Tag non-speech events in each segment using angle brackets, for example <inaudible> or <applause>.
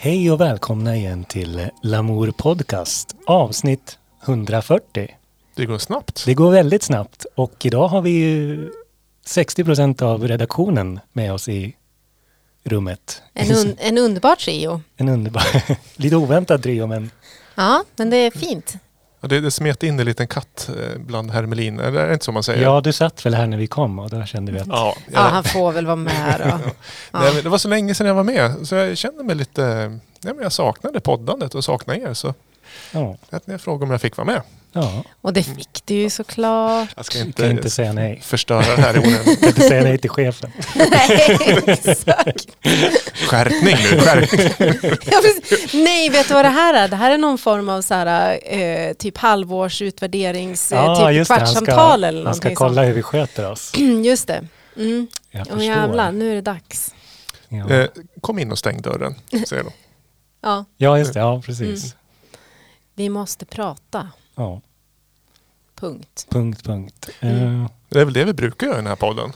Hej och välkomna igen till Lamour Podcast avsnitt 140. Det går snabbt. Det går väldigt snabbt och idag har vi ju 60 procent av redaktionen med oss i rummet. En, un en underbar trio. En underbar, <laughs> lite oväntad trio men Ja, men det är fint. Ja, Det, det smet in en liten katt eh, bland hermelin. Eller är det inte så man säger? ja, du satt väl här när vi kom och då kände vi att Ja, Ja, ja. han får väl vara med då. <laughs> Ja. Nej, men det var så länge sedan jag var med så jag kände mig lite... Nej, men jag saknade poddandet och saknade er. Så ja, jag jag frågade om jag fick vara med. ja, Och det fick du ju såklart. Jag ska jag inte, kan inte säga nej. förstöra det här i onödan. <laughs> Jag kan inte säga nej till chefen. Nej, exakt. Skärpning nu, skärpning. <laughs> Ja, precis. Nej, vet du vad det här är? Det här är någon form av så här, eh, typ halvårsutvärderings, eh, typ. Han ska, kvartssamtal eller han ska någonting kolla hur vi sköter oss. <clears throat> Just det. Mm. Jag Och jävlar, nu är det dags. Ja. Eh, kom in och stäng dörren, säger de. <laughs> Ja, ja, just det. Ja, precis. Mm. Vi måste prata. Ja, Punkt. punkt, punkt. Mm. Eh, Det är väl det vi brukar göra i den här podden.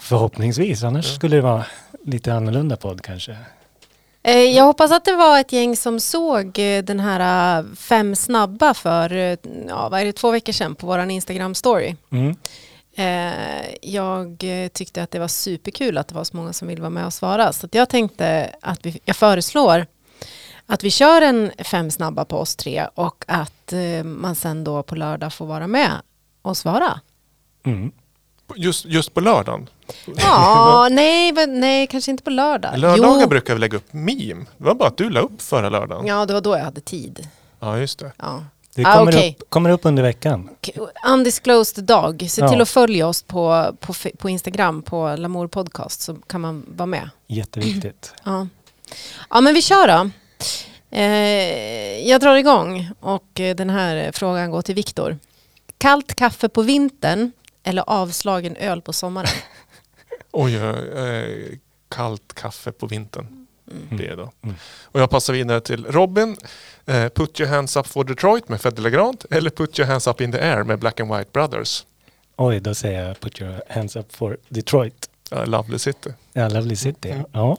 Förhoppningsvis, annars Ja. skulle det vara lite annorlunda podd kanske. Eh, Jag hoppas att det var ett gäng som såg eh, den här fem snabba för ja, vad är det, två veckor sedan på våran Instagram-story. Mm. Eh, Jag tyckte att det var superkul att det var så många som ville vara med och svara. Så att jag tänkte att vi, jag föreslår att vi kör en fem snabba på oss tre och att eh, man sen då på lördag får vara med och svara. Mm. Just, just på lördagen. Ja, <laughs> nej, men- nej, kanske inte på lördag. Lördagar Jo. brukar vi lägga upp meme. Det var bara att du la upp förra lördagen. Ja, Ja, det var då jag hade tid. just det. Ja. Det Ah, kommer, okej. upp, kommer upp under veckan. Undisclosed dag. Se Ja. till att följa oss på, på, på Instagram på Lamour Podcast så kan man vara med. Jätteviktigt. Ja, ja men vi kör då. Eh, jag drar igång och eh, den här frågan går till Viktor. Kallt kaffe på vintern eller avslagen öl på sommaren? <laughs> Oj, eh, kallt kaffe på vintern. Det är då. Mm. Och jag passar vidare till Robin. Eh, put your hands up for Detroit med Fedde Legrand. Eller Put your hands up in the air med Black and White Brothers. Oj, då säger jag put your hands up for Detroit. Uh, Lovely City. Ja, Lovely City. Mm. Ja,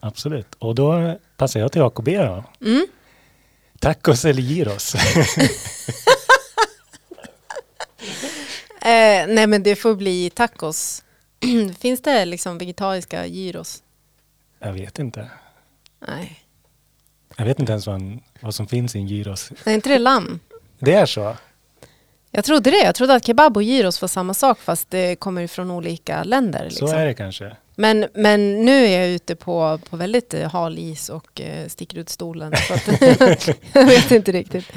absolut. Och då passar jag till AKB då. Mm. Tacos eller gyros? <laughs> Eh, nej men det får bli tacos. <clears throat> Finns det liksom vegetariska gyros? jag vet inte. Nej. Jag vet inte ens vad, en- vad som finns i en gyros. Är inte det lamm? Det är så? Jag trodde det. Jag trodde att kebab och gyros var samma sak fast det kommer ifrån olika länder. Liksom. Så är det kanske. Men, men nu är jag ute på, på väldigt eh, hal is och eh, sticker ut stolen. Så att, <laughs> jag vet inte riktigt.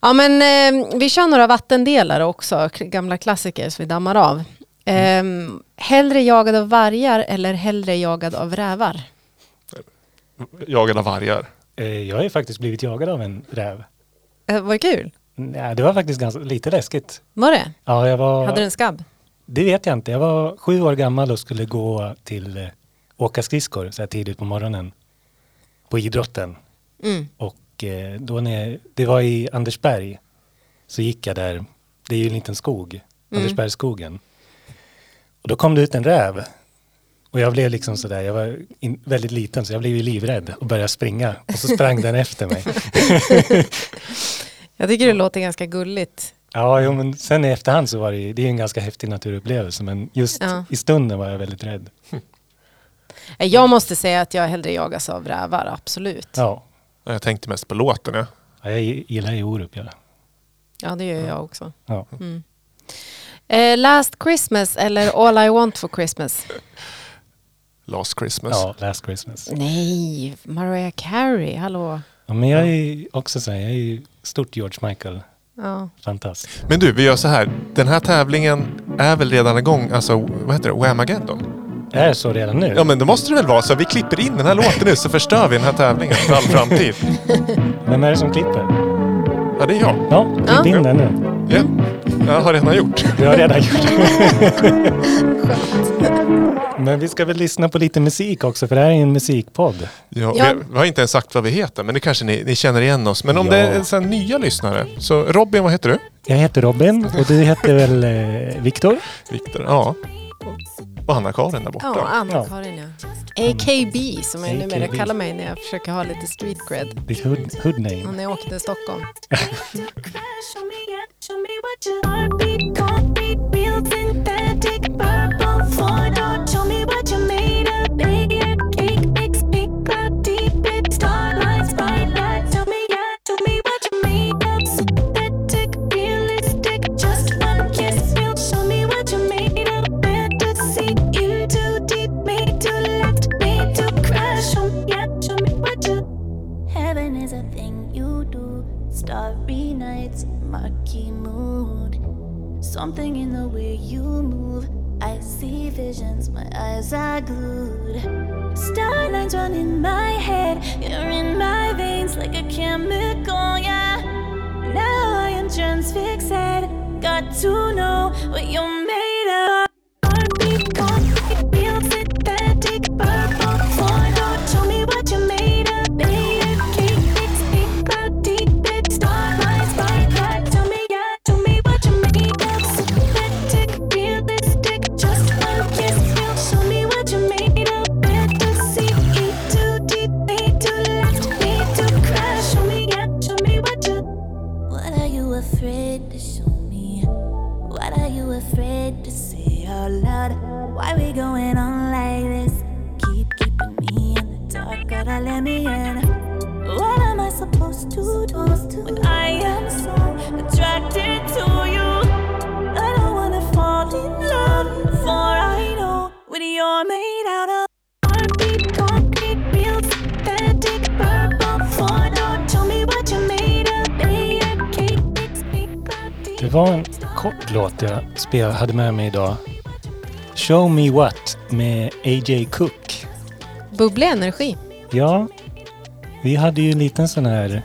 Ja men eh, vi kör några vattendelare också, gamla klassiker som vi dammar av. Eh, hellre jagad av vargar eller hellre jagad av rävar? Jagad av vargar. Eh, Jag har ju faktiskt blivit jagad av en räv. Eh, vad kul. Nej, det var faktiskt ganska, lite läskigt. Var det? Ja, jag var... Hade du en skabb? Det vet jag inte. Jag var sju år gammal och skulle gå till eh, åka skridskor så här tidigt på morgonen. På idrotten. Mm. Och eh, då när det var i Andersberg. Så gick jag där. Det är ju en liten skog. Andersbergsskogen. Och då kom det ut en räv. Och jag blev liksom sådär, jag var in, väldigt liten så jag blev ju livrädd och började springa. Och så sprang den efter mig. <laughs> Jag tycker det låter ganska gulligt. Ja, jo, men sen i efterhand så var det det är en ganska häftig naturupplevelse. Men just Ja. i stunden var jag väldigt rädd. Eh, Jag måste säga att jag hellre jagas av rävar, absolut. Ja, Jag tänkte mest på låten. Ja. ja jag gillar ju Orup. Ja. Ja, det gör jag också. Ja. Mm. Eh, Last Christmas eller All I Want for Christmas? Last Christmas. ja, Last Christmas. Nej, Mariah Carey, hallå. Ja, men jag är också så här, jag är ju stort George Michael. Ja. Fantast. Men du, vi gör så här. Den här tävlingen är väl redan igång, alltså vad heter det, Whamageddon? Är det så redan nu? Ja men då måste det väl vara så. Vi klipper in den här låten nu så förstör vi den här tävlingen för all framtid. <laughs> Vem är det som klipper? Ja det är jag. Ja, klipp Ja. in den nu. Ja. Jag har redan gjort. Du har redan gjort <laughs> Men vi ska väl lyssna på lite musik också, för det här är en musikpodd. Ja, Ja. Vi, vi har inte ens sagt vad vi heter, men det kanske ni, ni känner igen oss. Men om Ja. det är så här nya lyssnare. Så Robin, vad heter du? Jag heter Robin och du heter väl eh, Viktor? Viktor. Ja. Och Anna-Karin där borta. Ja, Anna-Karin ja. AKB som jag numera kallar mig när jag försöker ha lite street cred. Ditt hood, hood name. När jag åker till Stockholm. <laughs> Something in the way you move. I see visions, my eyes are glued. Starlines run in my head. You're in my veins like a chemical, yeah. Now I am transfixed. Got to know what you're made of. Jag spel, hade med mig idag. Show Me What med AJ Cook. Bubblig energi. Ja, vi hade ju en liten sån här,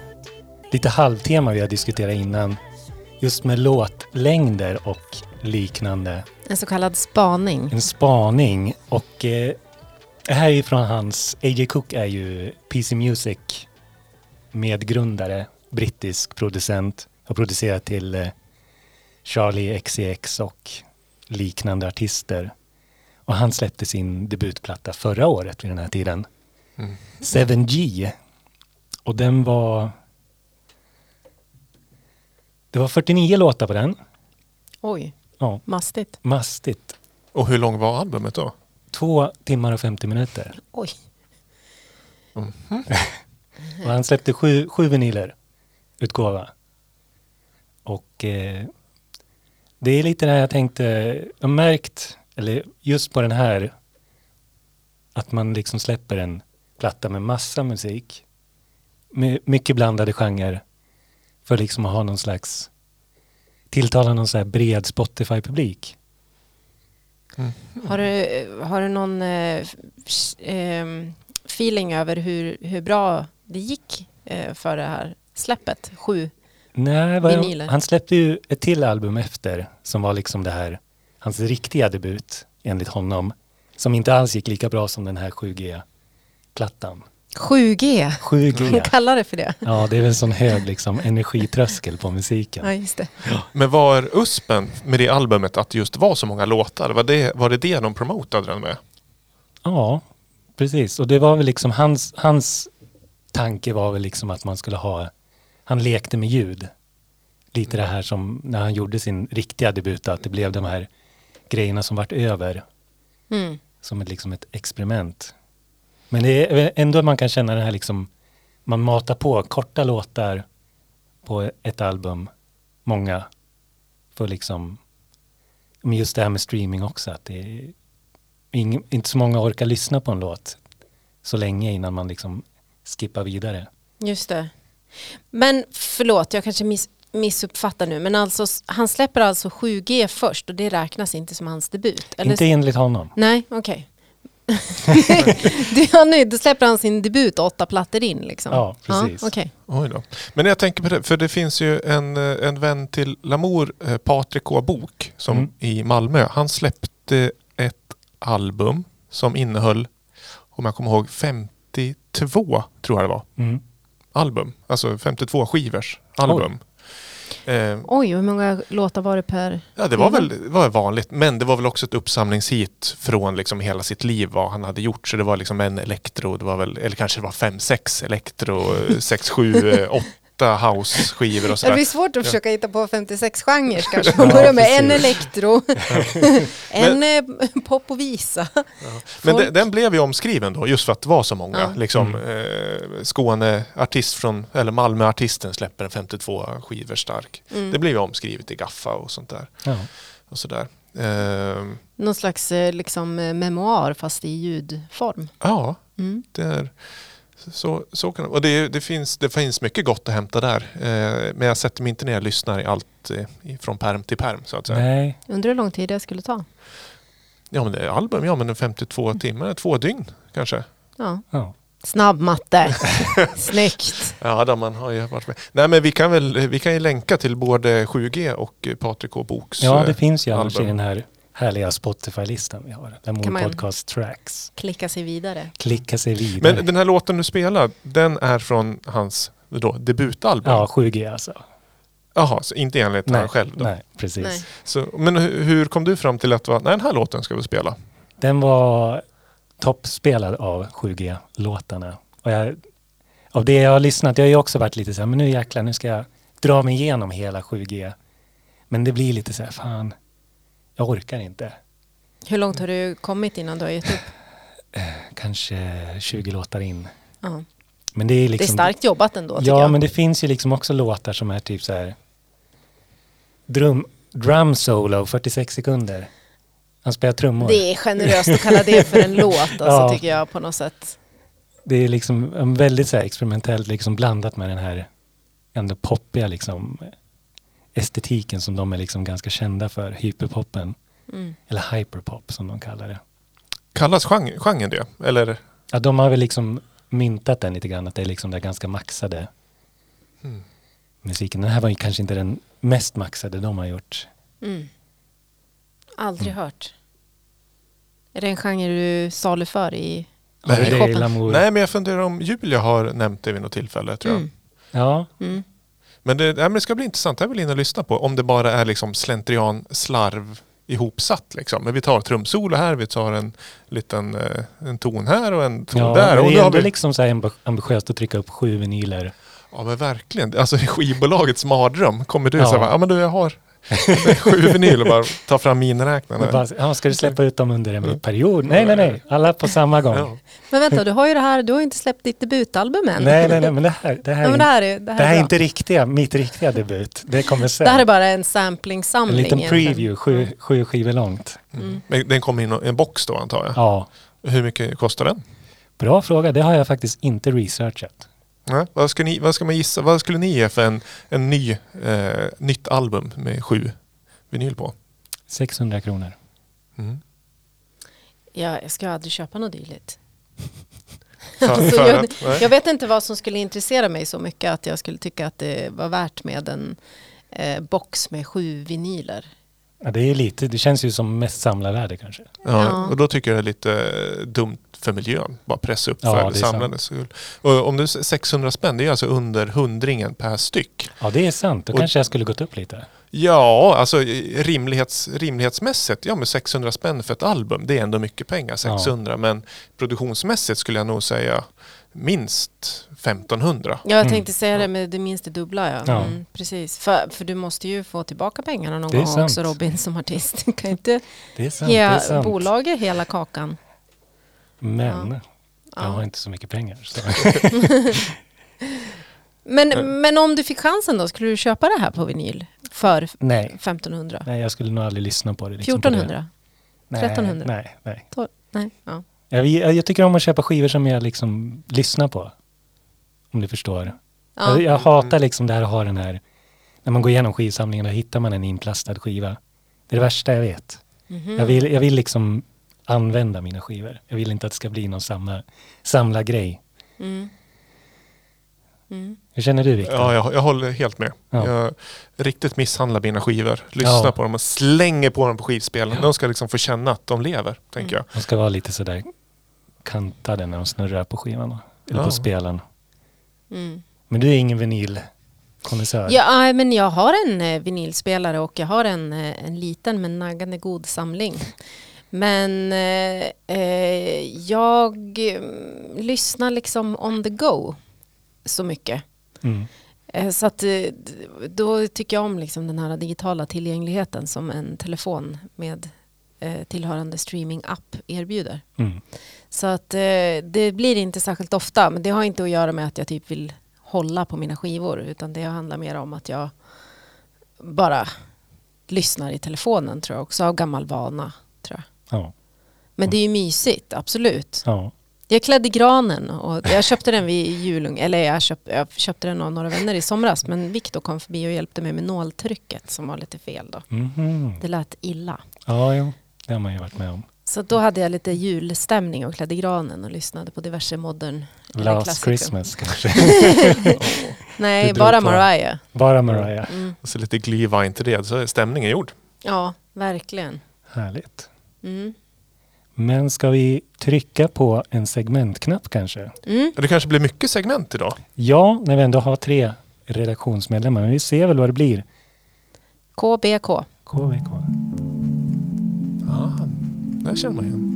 lite halvtema vi har diskuterat innan. Just med låtlängder och liknande. En så kallad spaning. En spaning och eh, det här är från hans, AJ Cook är ju PC Music medgrundare, brittisk producent. Har producerat till eh, Charlie XCX och liknande artister. Och han släppte sin debutplatta förra året vid den här tiden. 7G. Och den var... Det var 49 låtar på den. Oj, Ja, mastigt. mastigt. Och hur lång var albumet då? Två timmar och 50 minuter. Oj. <laughs> Och han släppte sju, sju vinyler utgåva. Och eh, det är lite det här jag tänkte, jag har märkt, eller just på den här, att man liksom släpper en platta med massa musik. Med mycket blandade genrer. För liksom att ha någon slags, tilltala någon så här bred Spotify-publik. Har du, har du någon eh, ehm, feeling över hur, hur bra det gick eh, för det här släppet? Sju. Nej, jag, han släppte ju ett till album efter som var liksom det här, hans riktiga debut enligt honom. Som inte alls gick lika bra som den här 7G-plattan. 7G. 7G, Hon kallar det för det. ja det är väl en sån hög liksom energitröskel på musiken. Ja, just det. Men var USPen med det albumet att just var så många låtar? Var det var det, det de promotade den med? Ja, precis. Och det var väl liksom hans, hans tanke var väl liksom att man skulle ha, han lekte med ljud. Lite det här som när han gjorde sin riktiga debut, att det blev de här grejerna som vart över. Mm. som ett, liksom ett experiment. Men det är ändå man kan känna den här liksom, man matar på korta låtar på ett album, många, för liksom, men just det här med streaming också, att det är ing, inte så många orkar lyssna på en låt så länge innan man liksom skippar vidare. Just det. Men förlåt, jag kanske miss, missuppfattar nu. Men alltså, han släpper alltså 7G först och det räknas inte som hans debut? Eller? Inte enligt honom. Nej, okej. det, ja, nu, då släpper han sin debut åtta plattor in liksom. Ja, precis. okej. Oj då. Men jag tänker på det, för det finns ju en, eh, en vän till Lamour, eh, Patrik K. Bok, som Mm. i Malmö. Han släppte ett album som innehöll, om jag kommer ihåg, 52 tror jag det var. Mm album, alltså 52 skivers album. Oj. Eh, Oj, hur många låtar var det per? Ja, det var väl var vanligt, men det var väl också ett uppsamlingshit från liksom hela sitt liv, vad han hade gjort. Så det var liksom en elektro, det var väl, eller kanske det var fem, sex elektro, <laughs> sex, sju, eh, åtta 58 house-skivor och sådär. Det blir svårt att ja. försöka hitta på 56 genrer <laughs> kanske. Man börjar med en elektro, <laughs> en men, eh, pop och visa. Ja. Men den, den, blev ju omskriven då, just för att det var så många. Ja. Liksom, mm. eh, Skåne från, eller Malmöartisten släpper en 52 skivor stark. Mm. Det blev ju omskrivet i Gaffa och sånt där. Ja. Och sådär. Eh, Någon slags eh, liksom, eh, memoar fast i ljudform. Ja, mm. det är så, så kan det Och det, det, finns, det finns mycket gott att hämta där. Eh, men jag sätter mig inte ner och lyssnar i allt eh, från perm till perm så att säga. Nej, Undrar hur lång tid det skulle ta. Ja men det är album, ja men en 52 timmar, två dygn kanske. Ja. ja. Snabb matte. <laughs> Snyggt. Ja, då, man har ju varit med. Nej men vi kan väl vi kan ju länka till både 7G och Patrik K. Boks ja, det eh, finns ju annars i den här härliga Spotify-listan vi har. Där Kan man- Podcast Tracks. Klicka sig vidare. Klicka sig vidare. Men den här låten du spelar, den är från hans då, debutalbum? Ja, 7G alltså. Jaha, så inte enligt Nej, han själv då? nej precis. Nej. Så, men hur, hur kom du fram till att va, nej, den här låten ska vi spela? Den var toppspelad av 7G-låtarna. Och jag, av det jag har lyssnat, jag har ju också varit lite så här, men nu jäklar, nu ska jag dra mig igenom hela 7G. Men det blir lite så här, fan, jag orkar inte. Hur långt har du kommit innan du har gett upp? Kanske 20 låtar in. Ja. Men det är Det är liksom... starkt jobbat ändå Ja, jag. men det finns ju liksom också låtar som är typ så här drum, drum solo, 46 sekunder. Han spelar trummor. Det är generöst att kalla det för en <laughs> låt alltså, Ja. tycker jag på något sätt. det är liksom en väldigt så här experimentellt liksom blandat med den här ändå poppiga liksom estetiken som de är liksom ganska kända för, hyperpopen. Mm. Eller hyperpop som de kallar det. Kallas genre, genren det? Eller? Ja, de har väl liksom myntat den lite grann, att det är liksom det ganska maxade Mm. musiken. Den här var ju kanske inte den mest maxade de har gjort. Mm. Aldrig Mm. hört. Är det en genre du saluför i Nej. det? Lamour? Nej, men jag funderar om Julia har nämnt det vid något tillfälle tror jag. Mm. Ja, Mm. Men, det, nej, men det ska bli intressant, jag vill in och lyssna på. Om det bara är liksom slentrian, slarv ihopsatt liksom. Men vi tar trumsolo här, vi tar en liten eh, en ton här och en ton ja där. det Och är då har ändå vi, liksom så här amb- ambitiöst att trycka upp sju vinyler. Ja men verkligen. Alltså skivbolagets mardröm. Kommer du Ja. så här, ja men du jag har <laughs> sju vinyl och bara ta fram miniräknaren. bara, ja, ska du släppa ut dem under en period? Nej, nej, nej. Alla på samma gång. Ja. Men vänta, du har ju det här, du har inte släppt ditt debutalbum än. Nej, nej, nej, men det här, det här, Ja, det här är, det här det här är, inte riktiga, mitt riktiga debut. Det kommer sen. Det här är bara en en samplingsamling. liten egentligen. preview, sju, sju skivor långt. Mm. Men den kommer in i en box då antar jag. Ja, Hur mycket kostar den? bra fråga. Det har jag faktiskt inte researchat. Nej, vad, ska ni, vad ska man gissa? Vad skulle ni ge för en, en ny, eh, nytt album med sju vinyl på? 600 kronor. Mm. Ja, jag ska aldrig köpa något dylikt. <laughs> Alltså, jag, jag vet inte vad som skulle intressera mig så mycket att jag skulle tycka att det var värt med en eh, box med sju vinyler. Ja, det är lite, det känns ju som mest samlarvärde kanske. Ja, Ja. och då tycker jag det är lite eh, dumt för miljön. Bara pressa upp Ja, för det är samlandes skull. Och om är 600 spänn, det är alltså under hundringen per styck. Ja, det är sant. Då Och- kanske jag skulle gått upp lite. Ja, alltså rimlighets, rimlighetsmässigt, ja men 600 spänn för ett album, det är ändå mycket pengar, 600. Men produktionsmässigt skulle jag nog säga minst 1500. Ja, jag Mm. tänkte säga det med det minst det dubbla. Ja. Ja. Mm, precis. För, för du måste ju få tillbaka pengarna någon Det är gång sant. också Robin som artist. <laughs> Du kan inte Det är sant. det är ge sant. bolaget hela kakan. Men Ja. jag har inte så mycket pengar. Så. <laughs> Men, men om du fick chansen då, skulle du köpa det här på vinyl för Nej, 1500? nej, jag skulle nog aldrig lyssna på det. liksom på 1400? det. Nej, 1300? Nej, nej. Nej. Ja. Jag, jag, tycker om att köpa skivor som jag liksom lyssnar på. Om du förstår. Ja. Jag, jag hatar liksom det här att ha den här, när man går igenom skivsamlingen och hittar man en inplastad skiva. Det är det värsta jag vet. Mhm. Jag, vill, jag vill liksom använda mina skivor. Jag vill inte att det ska bli någon samla, samla grej. Mm. Mm. Hur känner du Viktor? Ja, jag, jag håller helt med. Ja. Jag riktigt misshandlar mina skivor. Lyssnar Ja. på dem och slänger på dem på skivspelen. Ja. De ska liksom få känna att de lever, tänker jag. De ska vara lite sådär kantade när de snurrar på skivan. Eller Ja. på spelen. Mm. Men du är ingen vinyl? Ja, men jag har en eh, vinylspelare och jag har en, eh, en liten men naggande god samling. Men eh, eh, jag mm, lyssnar liksom on the go så mycket. Mm. Eh, Så att, eh, då tycker jag om liksom den här digitala tillgängligheten som en telefon med eh, tillhörande streaming-app erbjuder. Mm. Så att det blir inte särskilt ofta, men det har inte att göra med att jag typ vill hålla på mina skivor, utan det handlar mer om att jag bara lyssnar i telefonen tror jag också, av gammal vana. Tror jag. Ja. Men det är ju mysigt, absolut. ja. Jag klädde granen och jag köpte den vid julung, eller jag köpte, jag köpte den av några vänner i somras, men Viktor kom förbi och hjälpte mig med nåltrycket som var lite fel då. Mhm. Det lät illa. Ja, jo. det har man ju varit med om. Så då hade jag lite julstämning och klädde granen och lyssnade på diverse modern Last klassiker. Christmas kanske. <laughs> Nej, bara Mariah. Bara Mariah. Mm. Och så lite glühwein till det, så är stämningen gjord. Ja, verkligen. Härligt. Mm. Men ska vi trycka på en segmentknapp kanske? Mm. Det kanske blir mycket segment idag. Ja, när vi ändå har tre redaktionsmedlemmar. Men vi ser väl vad det blir. KBK. KVK. Ja, där känner man igen.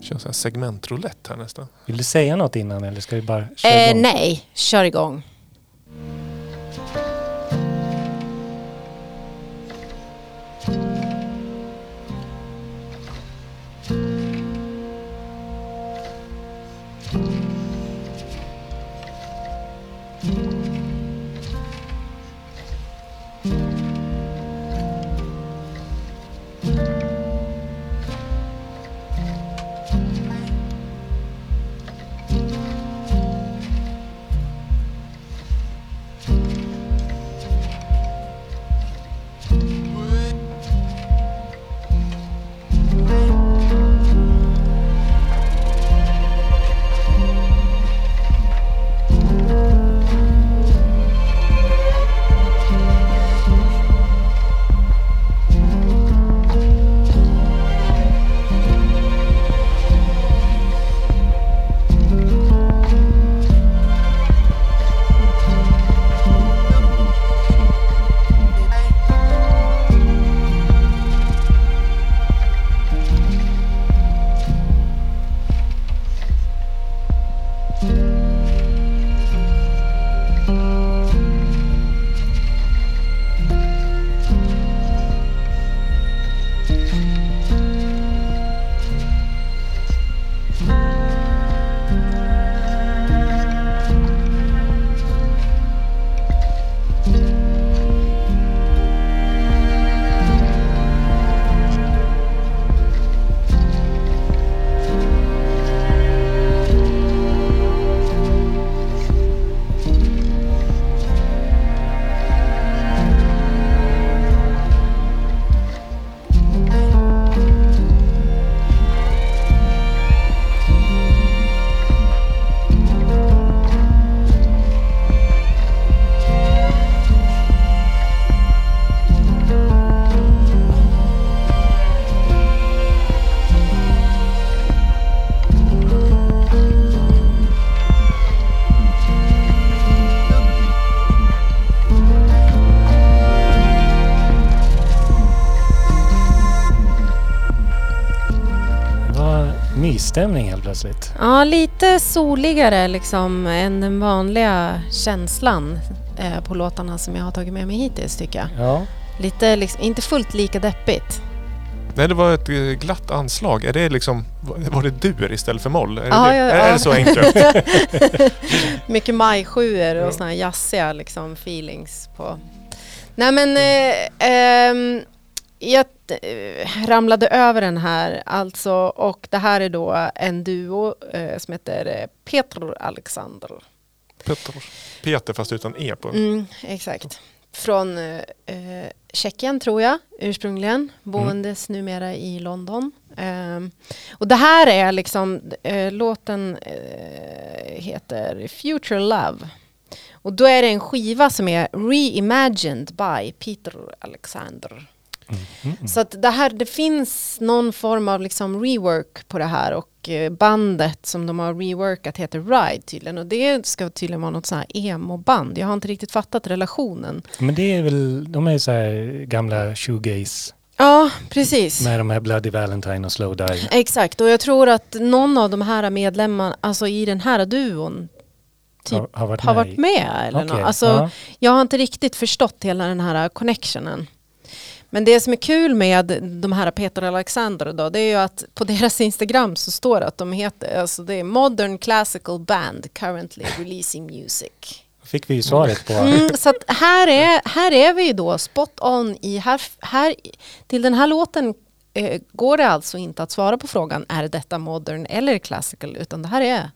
Kör så här segmentroulette här nästan. Vill du säga något innan eller ska vi bara köra Eh, igång? nej, kör igång. Det var mysstämning helt plötsligt. Ja, lite soligare liksom än den vanliga känslan eh, på låtarna som jag har tagit med mig hittills tycker jag. Ja, Lite liksom, inte fullt lika deppigt. Nej, det var ett eh, glatt anslag. Är det liksom, var det dur istället för moll? Är, Ja, det, ja, är ja. det så enkelt? <laughs> Mycket majsjuor Ja. och såna här jazziga liksom feelings på. Nej men eh, ehm, jag eh, ramlade över den här alltså och det här är då en duo eh, som heter eh, Petr Alexander. Peter. Peter fast utan E på. Mm, exakt. Från eh, eh, Tjeckien tror jag ursprungligen, boendes numera i London. Ehm, och det här är liksom, eh, låten eh, heter Future Love. Och då är det en skiva som är reimagined by Peter Alexander. Mm. Så att det här, det finns någon form av liksom rework på det här och eh, bandet som de har reworkat heter Ride tydligen. Och det ska tydligen vara något sånt här emo-band. Jag har inte riktigt fattat relationen. Men det är väl, de är så här gamla shoegaze Ja, precis. med de här Bloody Valentine och Slow Dive. Exakt, och jag tror att någon av de här medlemmarna, alltså i den här duon, typ har, har varit har med. varit med. Eller något. Alltså, ja. Jag har inte riktigt förstått hela den här connectionen. Men det som är kul med de här Peter och Alexander då, det är ju att på deras Instagram så står det att de heter, alltså det är Modern Classical Band currently releasing music. Fick vi ju svaret på... Mm, så här, är, här är vi ju då spot on i, här, här, till den här låten eh, går det alltså inte att svara på frågan är detta modern eller classical utan det här är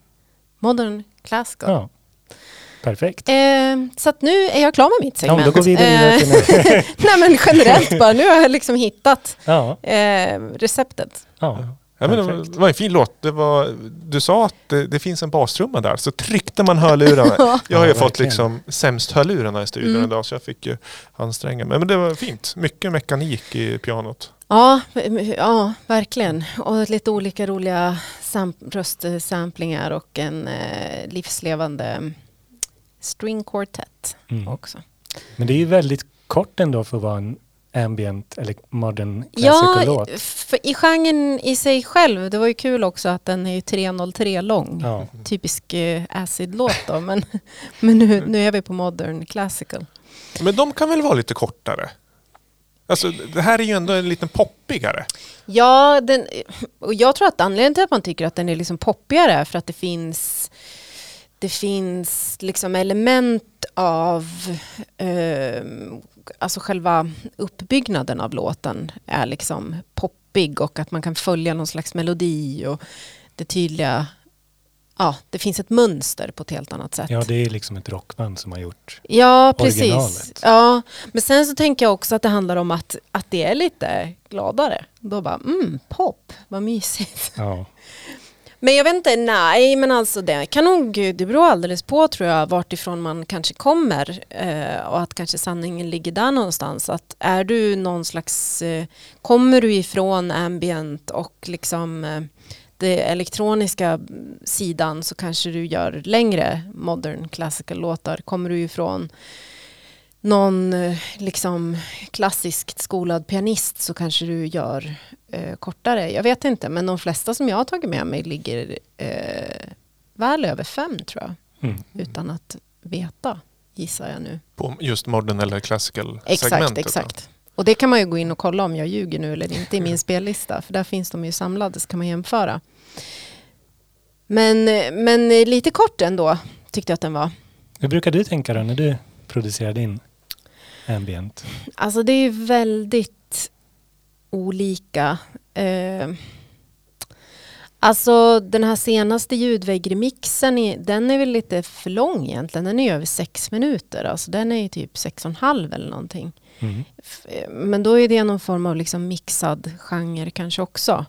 modern classical. Ja. Perfekt. Eh, så att nu är jag klar med mitt Ja, segment. men då går vi vidare Eh, till. <laughs> Nej men generellt bara, nu har jag liksom hittat Ja, eh, receptet. ja. Ja, men det, var, Perfekt. det var en fin låt. Det var, du sa att det, det finns en bastrumma där, så tryckte man hörlurarna. <laughs> Jag har ju Ja, fått liksom sämst hörlurarna i studion Mm. idag, så jag fick ju anstränga mig. Men det var fint. Mycket mekanik i pianot. Ja, ja, verkligen. Och lite olika roliga sam- röstsamplingar och en eh, livslevande string quartet Mm. också. Men det är ju väldigt kort ändå för att vara en ambient eller modern Ja, classical låt. för i genren i sig själv, det var ju kul också att den är ju 303 lång. Ja. Typisk eh, acid-låt då, men, <laughs> men nu, nu är vi på modern classical. Men de kan väl vara lite kortare? Alltså, det här är ju ändå en liten poppigare. Ja, den, och jag tror att anledningen till att man tycker att den är liksom poppigare är för att det finns det finns liksom element av eh, alltså själva uppbyggnaden av låten är liksom poppig och att man kan följa någon slags melodi och det tydliga ja, det finns ett mönster på ett helt annat sätt. ja, det är liksom ett rockband som har gjort. Ja, precis. originalet. Ja, men sen så tänker jag också att det handlar om att, att det är lite gladare. Då bara, mm, pop, vad mysigt. Ja. <laughs> Men jag vet inte, nej, men alltså det kan nog, det beror alldeles på tror jag vart ifrån man kanske kommer eh, och att kanske sanningen ligger där någonstans. Att är du någon slags, eh, kommer du ifrån ambient och liksom eh, det elektroniska sidan så kanske du gör längre modern classical låtar. Kommer du ifrån någon eh, liksom klassiskt skolad pianist så kanske du gör eh, kortare. Jag vet inte, men de flesta som jag har tagit med mig ligger eh, väl över fem tror jag. Mm. Utan att veta, gissar jag nu. På just modern eller classical Exakt, segmentet. exakt. Och det kan man ju gå in och kolla om jag ljuger nu eller inte i min <laughs> spellista. För där finns de ju samlade så kan man jämföra. Men, men lite kort ändå tyckte jag att den var. Hur brukar du tänka då när du producerar din ambient? Alltså det är väldigt olika. Eh, alltså den här senaste ljudväggremixen, den är väl lite för lång egentligen. Den är över sex minuter. Alltså den är ju typ sex och en halv eller någonting. Mm. Eh, Men då är det någon form av liksom mixad genre kanske också.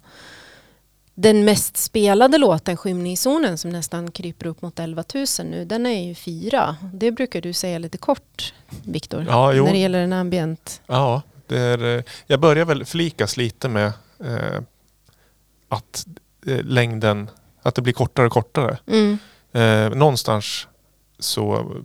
Den mest spelade låten, Skymningszonen, som nästan kryper upp mot 11 000 nu, den är ju fyra. Det brukar du säga lite kort, Viktor, Ja, när det gäller en ambient. Ja, det är, eh, jag börjar väl flikas lite med eh, att eh, längden, att det blir kortare och kortare. Mm. Eh, någonstans så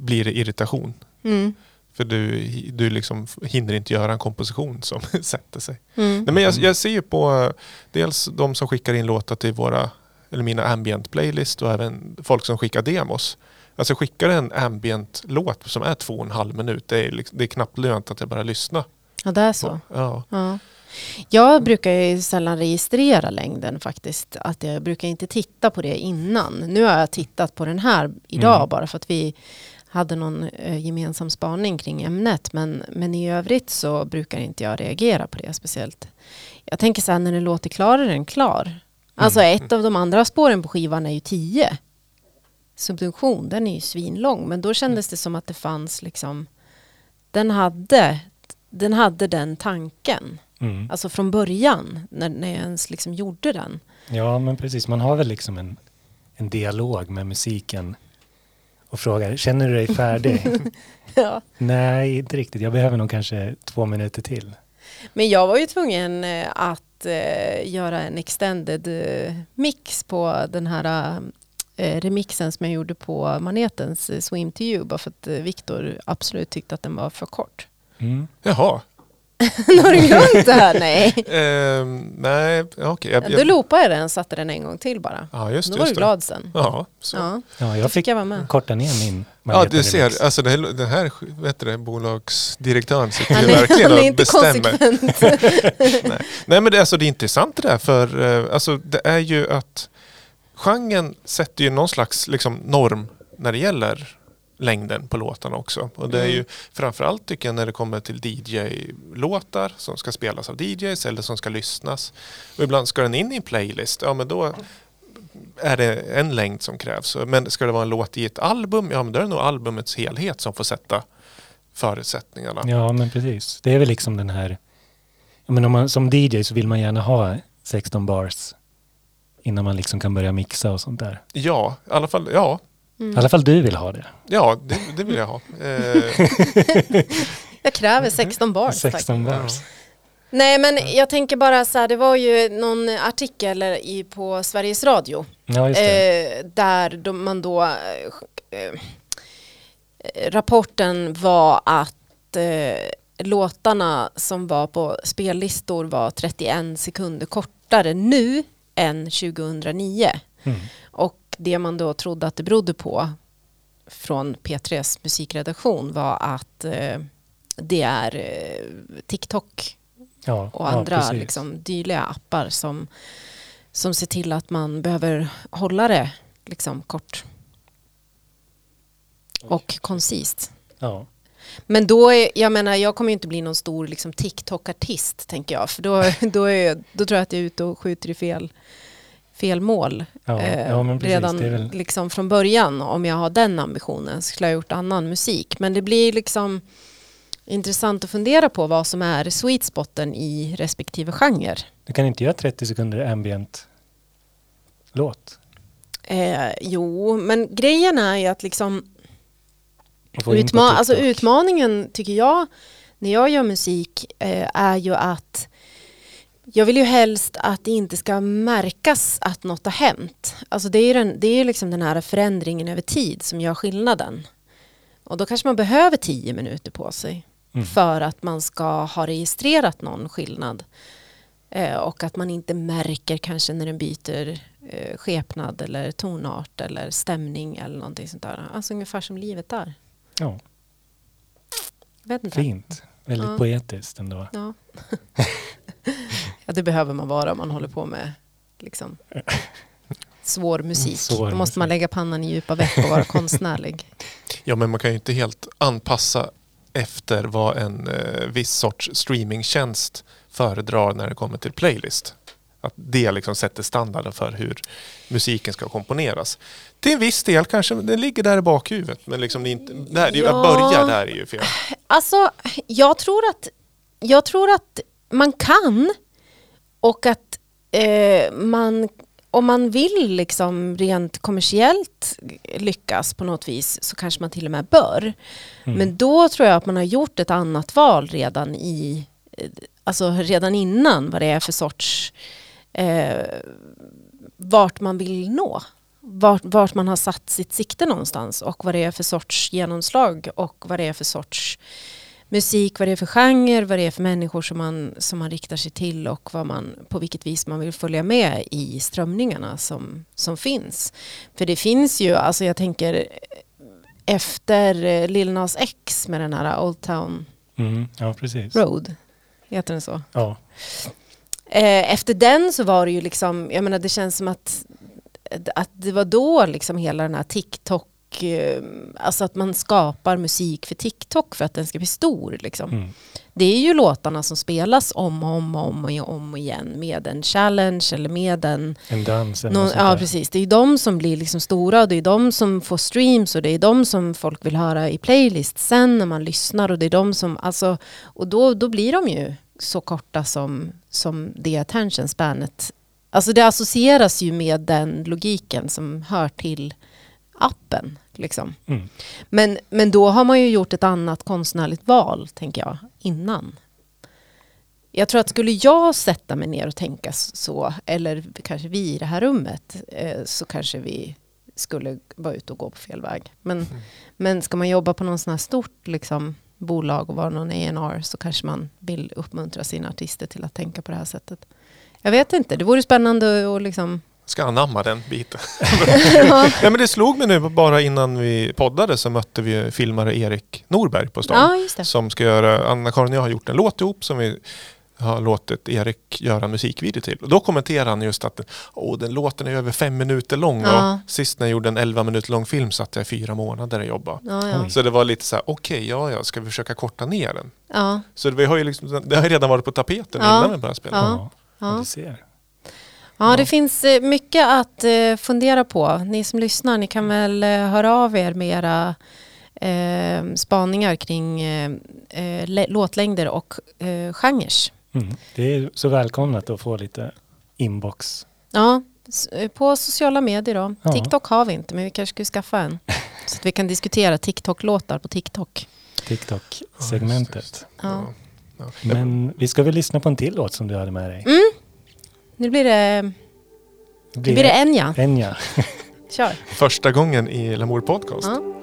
blir det irritation. Mm. För du, du liksom hinner inte göra en komposition som <laughs> sätter sig. Mm. Nej, men jag, jag ser ju på eh, dels de som skickar in låtar till våra, eller mina ambient playlist och även folk som skickar demos. Alltså skickar en ambient låt som är två och en halv minut, det är, liksom, det är knappt lönt att jag bara lyssnar. Ja, det är så. Ja. Ja. Jag brukar ju sällan registrera längden faktiskt. Att jag brukar inte titta på det innan. Nu har jag tittat på den här idag Mm. bara för att vi hade någon eh, gemensam spaning kring ämnet. Men, men i övrigt så brukar inte jag reagera på det speciellt. Jag tänker så här, när den låter klar är den klar. Alltså ett av de andra spåren på skivan är ju 10. Subdunktion, den är ju svinlång. Men då kändes det som att det fanns liksom, den hade, den hade den tanken. Mm. Alltså från början, när, när jag ens liksom gjorde den. Ja, men precis. Man har väl liksom en, en dialog med musiken och frågar, känner du dig färdig? <laughs> Ja. Nej, inte riktigt. Jag behöver nog kanske två minuter till. Men jag var ju tvungen eh, att eh, göra en extended eh, mix på den här eh, remixen som jag gjorde på Manetens eh, Swim to you. Bara för att eh, Viktor absolut tyckte att den var för kort. Mm. Jaha. <laughs> Har du glömt det här? Nej. Ehm, nej, ja, okej. Jag- Då jag- loopade jag den satte den en gång till bara. Ja, just Då det. var du Just det. glad sen. Ja, så. Ja, jag fick fick jag korta ner min Ja, du ser. Alltså det här, den här vet du, det, bolagsdirektören sitter ju är, verkligen han är och inte bestämmer. konsekvent. <laughs> Nej men det, alltså, det är intressant det där för eh, alltså, det är ju att genren sätter ju någon slags liksom, norm när det gäller längden på låtarna också. Och det är ju Mm. framförallt tycker jag när det kommer till DJ-låtar som ska spelas av DJs eller som ska lyssnas. Och ibland ska den in i en playlist, ja men då är det en längd som krävs. Men ska det vara en låt i ett album, ja men då är det nog albumets helhet som får sätta förutsättningarna. Ja, men precis. Det är väl liksom den här... Ja, men om man, som DJ så vill man gärna ha 16 bars innan man liksom kan börja mixa och sånt där. Ja, i alla fall, ja, I alla fall du vill ha det. ja det, det vill jag ha. Eh, <laughs> Jag kräver 16 bars. 16 faktiskt. bars. Nej men jag tänker bara så här, det var ju någon artikel i, på Sveriges Radio Ja, just det. eh, där de, man då eh, eh, rapporten var att eh, låtarna som var på spellistor var 31 sekunder kortare nu än 2009. Mm. Det man då trodde att det berodde på från P3s musikredaktion var att eh, det är eh, TikTok Ja, och ja, andra precis. liksom, dyliga appar som, som ser till att man behöver hålla det liksom, kort och koncist. Ja. Men då, är, jag menar, jag kommer ju inte bli någon stor liksom, TikTok-artist, tänker jag. För då, <laughs> då, är, då tror jag att jag är ute och skjuter i fel, fel mål. Ja, Eh, ja, precis. redan väl... liksom från början, om jag har den ambitionen, skulle jag ha gjort annan musik. Men det blir liksom intressant att fundera på vad som är sweet spoten i respektive genre. Du kan inte göra 30 sekunder ambient låt. Eh, jo, men grejen är ju att liksom Utma alltså utmaningen tycker jag när jag gör musik eh, är ju att jag vill ju helst att det inte ska märkas att något har hänt. Alltså det är ju den, det är liksom den här förändringen över tid som gör skillnaden. Och då kanske man behöver tio minuter på sig Mm. för att man ska ha registrerat någon skillnad. Eh, och att man inte märker kanske när den byter eh, skepnad eller tonart eller stämning eller någonting sånt där. Alltså ungefär som livet är. Ja, fint. Väldigt Ja. poetiskt ändå. Ja. <laughs> <laughs> ja, det behöver man vara om man håller på med liksom, svår musik. Svår Då måste man lägga pannan i djupa veck och vara <laughs> konstnärlig. Ja, men man kan ju inte helt anpassa efter vad en eh, viss sorts streamingtjänst föredrar när det kommer till playlist. Att det liksom sätter standarden för hur musiken ska komponeras. Till en viss del kanske det ligger där i bakhuvudet, men liksom det inte, där, Ja. att börja där är ju fel. Alltså, jag tror att, jag tror att man kan och att eh, man, om man vill liksom rent kommersiellt lyckas på något vis så kanske man till och med bör. Mm. Men då tror jag att man har gjort ett annat val redan i, eh, alltså redan innan vad det är för sorts, eh, vart man vill nå. Vart, vart man har satt sitt sikte någonstans och vad det är för sorts genomslag och vad det är för sorts musik, vad det är för genre, vad det är för människor som man, som man riktar sig till och vad man, på vilket vis man vill följa med i strömningarna som, som finns. För det finns ju, alltså jag tänker efter eh, Lil Nas X med den här Old Town Mm, ja. Road, heter den så? Ja, Eh, efter den så var det ju liksom, jag menar det känns som att, att det var då liksom hela den här TikTok, eh, alltså att man skapar musik för TikTok för att den ska bli stor liksom. mm. Det är ju låtarna som spelas om och om och om och om igen med en challenge eller med en en dans Någon, ja precis, det är ju de som blir liksom stora och det är de som får streams och det är de som folk vill höra i playlist sen när man lyssnar och det är de som, alltså, och då, då blir de ju så korta som, som det attention spanet. Alltså det associeras ju med den logiken som hör till appen. Liksom. Mm. Men, men då har man ju gjort ett annat konstnärligt val, tänker jag, innan. jag tror att skulle jag sätta mig ner och tänka så, eller kanske vi i det här rummet, eh, så kanske vi skulle vara ute och gå på fel väg. Men, Mm. men ska man jobba på någon sån här stort liksom, bolag och vara någon A&R så kanske man vill uppmuntra sina artister till att tänka på det här sättet. Jag vet inte, det vore spännande att liksom... Ska anamma den biten. <laughs> Nej, <laughs> men det slog mig nu bara innan vi poddade så mötte vi filmare Erik Norberg på stan. Ja, just det. Som ska göra, Anna-Karin och jag har gjort en låt ihop som vi har låtit Erik göra musikvideo till. Och då kommenterade han just att Åh, den låten är över fem minuter lång Ja. och sist när jag gjorde en 11 minuter lång film satt jag i fyra månader och jobbade. Ja, ja. Så det var lite så här, okej, ja, ja, ska vi försöka korta ner den? ja, Så det har ju liksom, det har ju redan varit på tapeten Ja. innan vi började spela. Ja. Ja, ja. du ser. Ja, det finns eh, mycket att eh, fundera på. Ni som lyssnar, ni kan väl eh, höra av er med era eh, spaningar kring eh, lä- låtlängder och eh, genrer. Mm. Det är så välkomnat att få lite inbox. Ja, på sociala medier då. Ja. TikTok har vi inte, men vi kanske skulle skaffa en. <laughs> Så att vi kan diskutera TikTok-låtar på TikTok. TikTok-segmentet. Ja. Ja. Men vi ska väl lyssna på en till låt som du hade med dig. Mm. Nu blir det, nu blir det Enya. Enya. Kör. <laughs> Första gången i Lamour Podcast. Ja.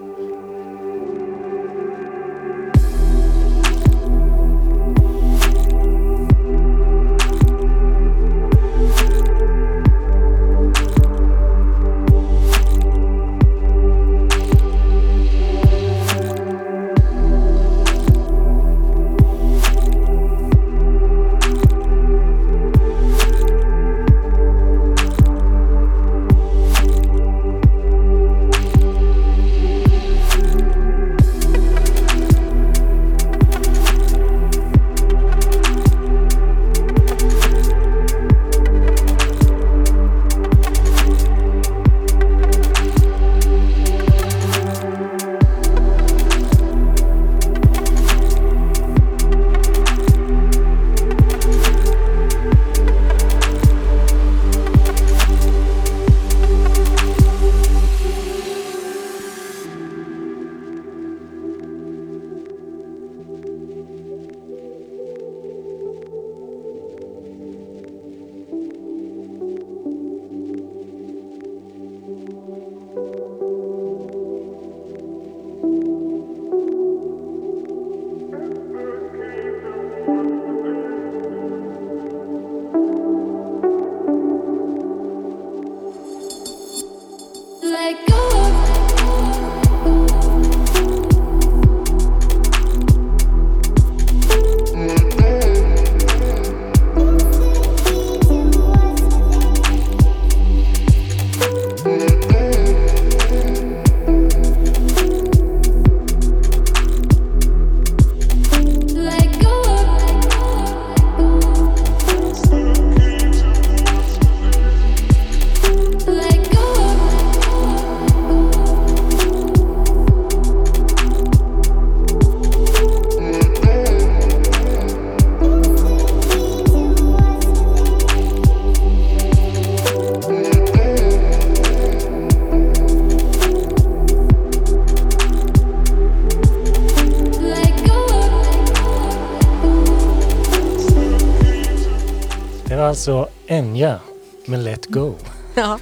Alltså Enya med Let Go. <laughs> Ja.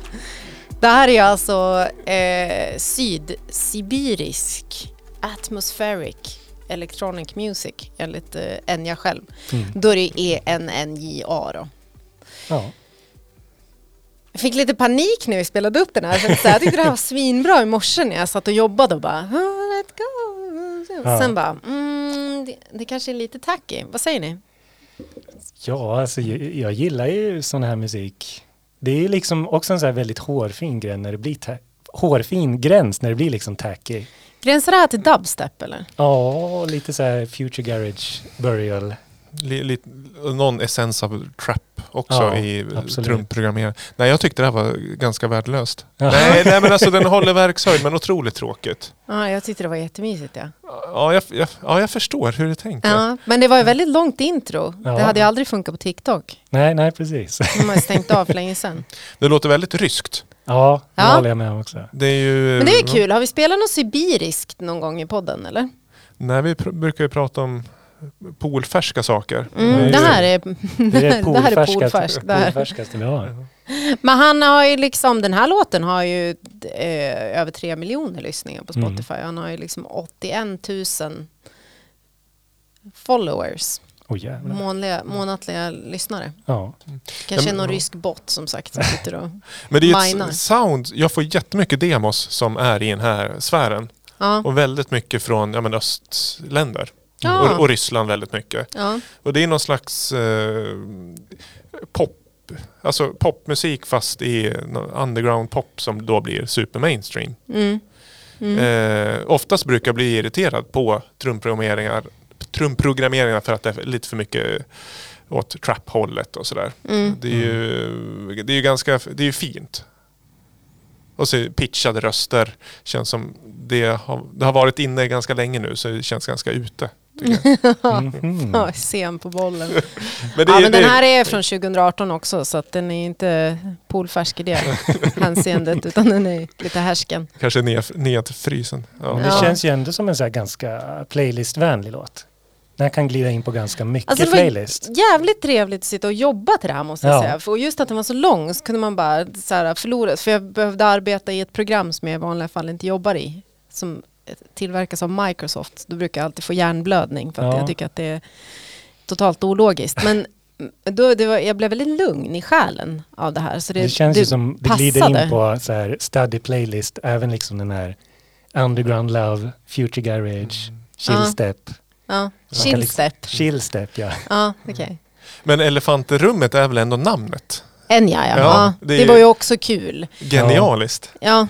Det här är alltså eh, sydsibirisk atmospheric electronic music enligt eh, Enya själv. Mm. Då det är N-N-J-A då. Ja. Jag fick lite panik när vi spelade upp den här. För att så här, jag tyckte det här var svinbra i morse när jag satt och jobbade och bara "Ah, let go. Ja. Sen bara, mm, det, det kanske är lite tacky. Vad säger ni? Ja, alltså jag, jag gillar ju sån här musik. Det är liksom också en så här väldigt hårfin gräns när det blir hårfin gräns när det blir liksom tacky. Gränsar det här till dubstep eller? Ja, lite så här future garage burial. Li, li, någon essens av trap också Ja, i absolut. trumprogrammering. Nej, jag tyckte det här var ganska värdelöst. Ja. Nej, nej, men alltså den håller verkshöjd men otroligt tråkigt. Ja, jag tyckte det var jättemysigt. Ja. Ja, jag, jag, ja, jag förstår hur du tänker. Ja, men det var ju väldigt långt intro. Ja. Det hade ju aldrig funkat på TikTok. Nej, nej precis. De har stängt av för länge sedan. <laughs> Det låter väldigt ryskt. Ja, det Ja. håller jag med om också. Det är ju... Men det är kul. Har vi spelat något sibiriskt någon gång i podden eller? Nej, vi pr- brukar ju prata om poolfärska saker. Mm, det här är, Det är <laughs> det här är poolfärskat- poolfärskt. Det här. poolfärskaste vi har. <laughs> Men han har ju liksom, den här låten har ju eh, över tre miljoner lyssningar på Mm. Spotify. Han har ju liksom 81 000 followers, jävlar. månliga, månatliga lyssnare. Ja. Kanske men- någon ja. rysk bot som sagt som sitter och... <laughs> Men det är ju Minar. ett sound, jag får jättemycket demos som är i den här sfären. Ja, Och väldigt mycket från ja, men östländer. Ja. Och, och Ryssland väldigt mycket. ja, Och det är någon slags eh, pop, alltså popmusik fast i underground pop som då blir super mainstream. mm, mm. Eh, oftast brukar jag bli irriterad på trumprogrammeringar, trumprogrammeringar för att det är lite för mycket åt trap-hållet och sådär. Mm. Det är ju, det är ju ganska, det är ju fint. Och så pitchade röster. Känns som det har, det har varit inne ganska länge nu så det känns ganska ute. <laughs> Ja, sen på bollen. <laughs> Men det, ja, men det, den här är från 2018 också så att den är inte poolfärsk i det <laughs> hänseendet utan den är lite härsken. kanske ned, nedfrysen. Ja. Men det Ja. känns ju ändå som en så här ganska playlistvänlig låt. Den kan glida in på ganska mycket Alltså, det var playlist. Jävligt trevligt att sitta och jobba till det här måste jag Ja. säga. För just att den var så lång så kunde man bara så här, förlora. För jag behövde arbeta i ett program som jag i vanliga fall inte jobbar i. Som tillverkas av Microsoft. Då brukar jag alltid få hjärnblödning för att Ja. jag tycker att det är totalt ologiskt. Men då, det var, jag blev väldigt lugn i själen av det här. Så det, Det känns ju som det glider in på så här study playlist, även liksom den här Underground Love, Future Garage, Chill Ja. Step. Ja, Man kan chill liksom- step. Chill Step ja. Ja, okej. Men Elefant i rummet är väl ändå namnet? Enya ja. Ja, ja. det Det, var ju också kul. Genialiskt. Ja.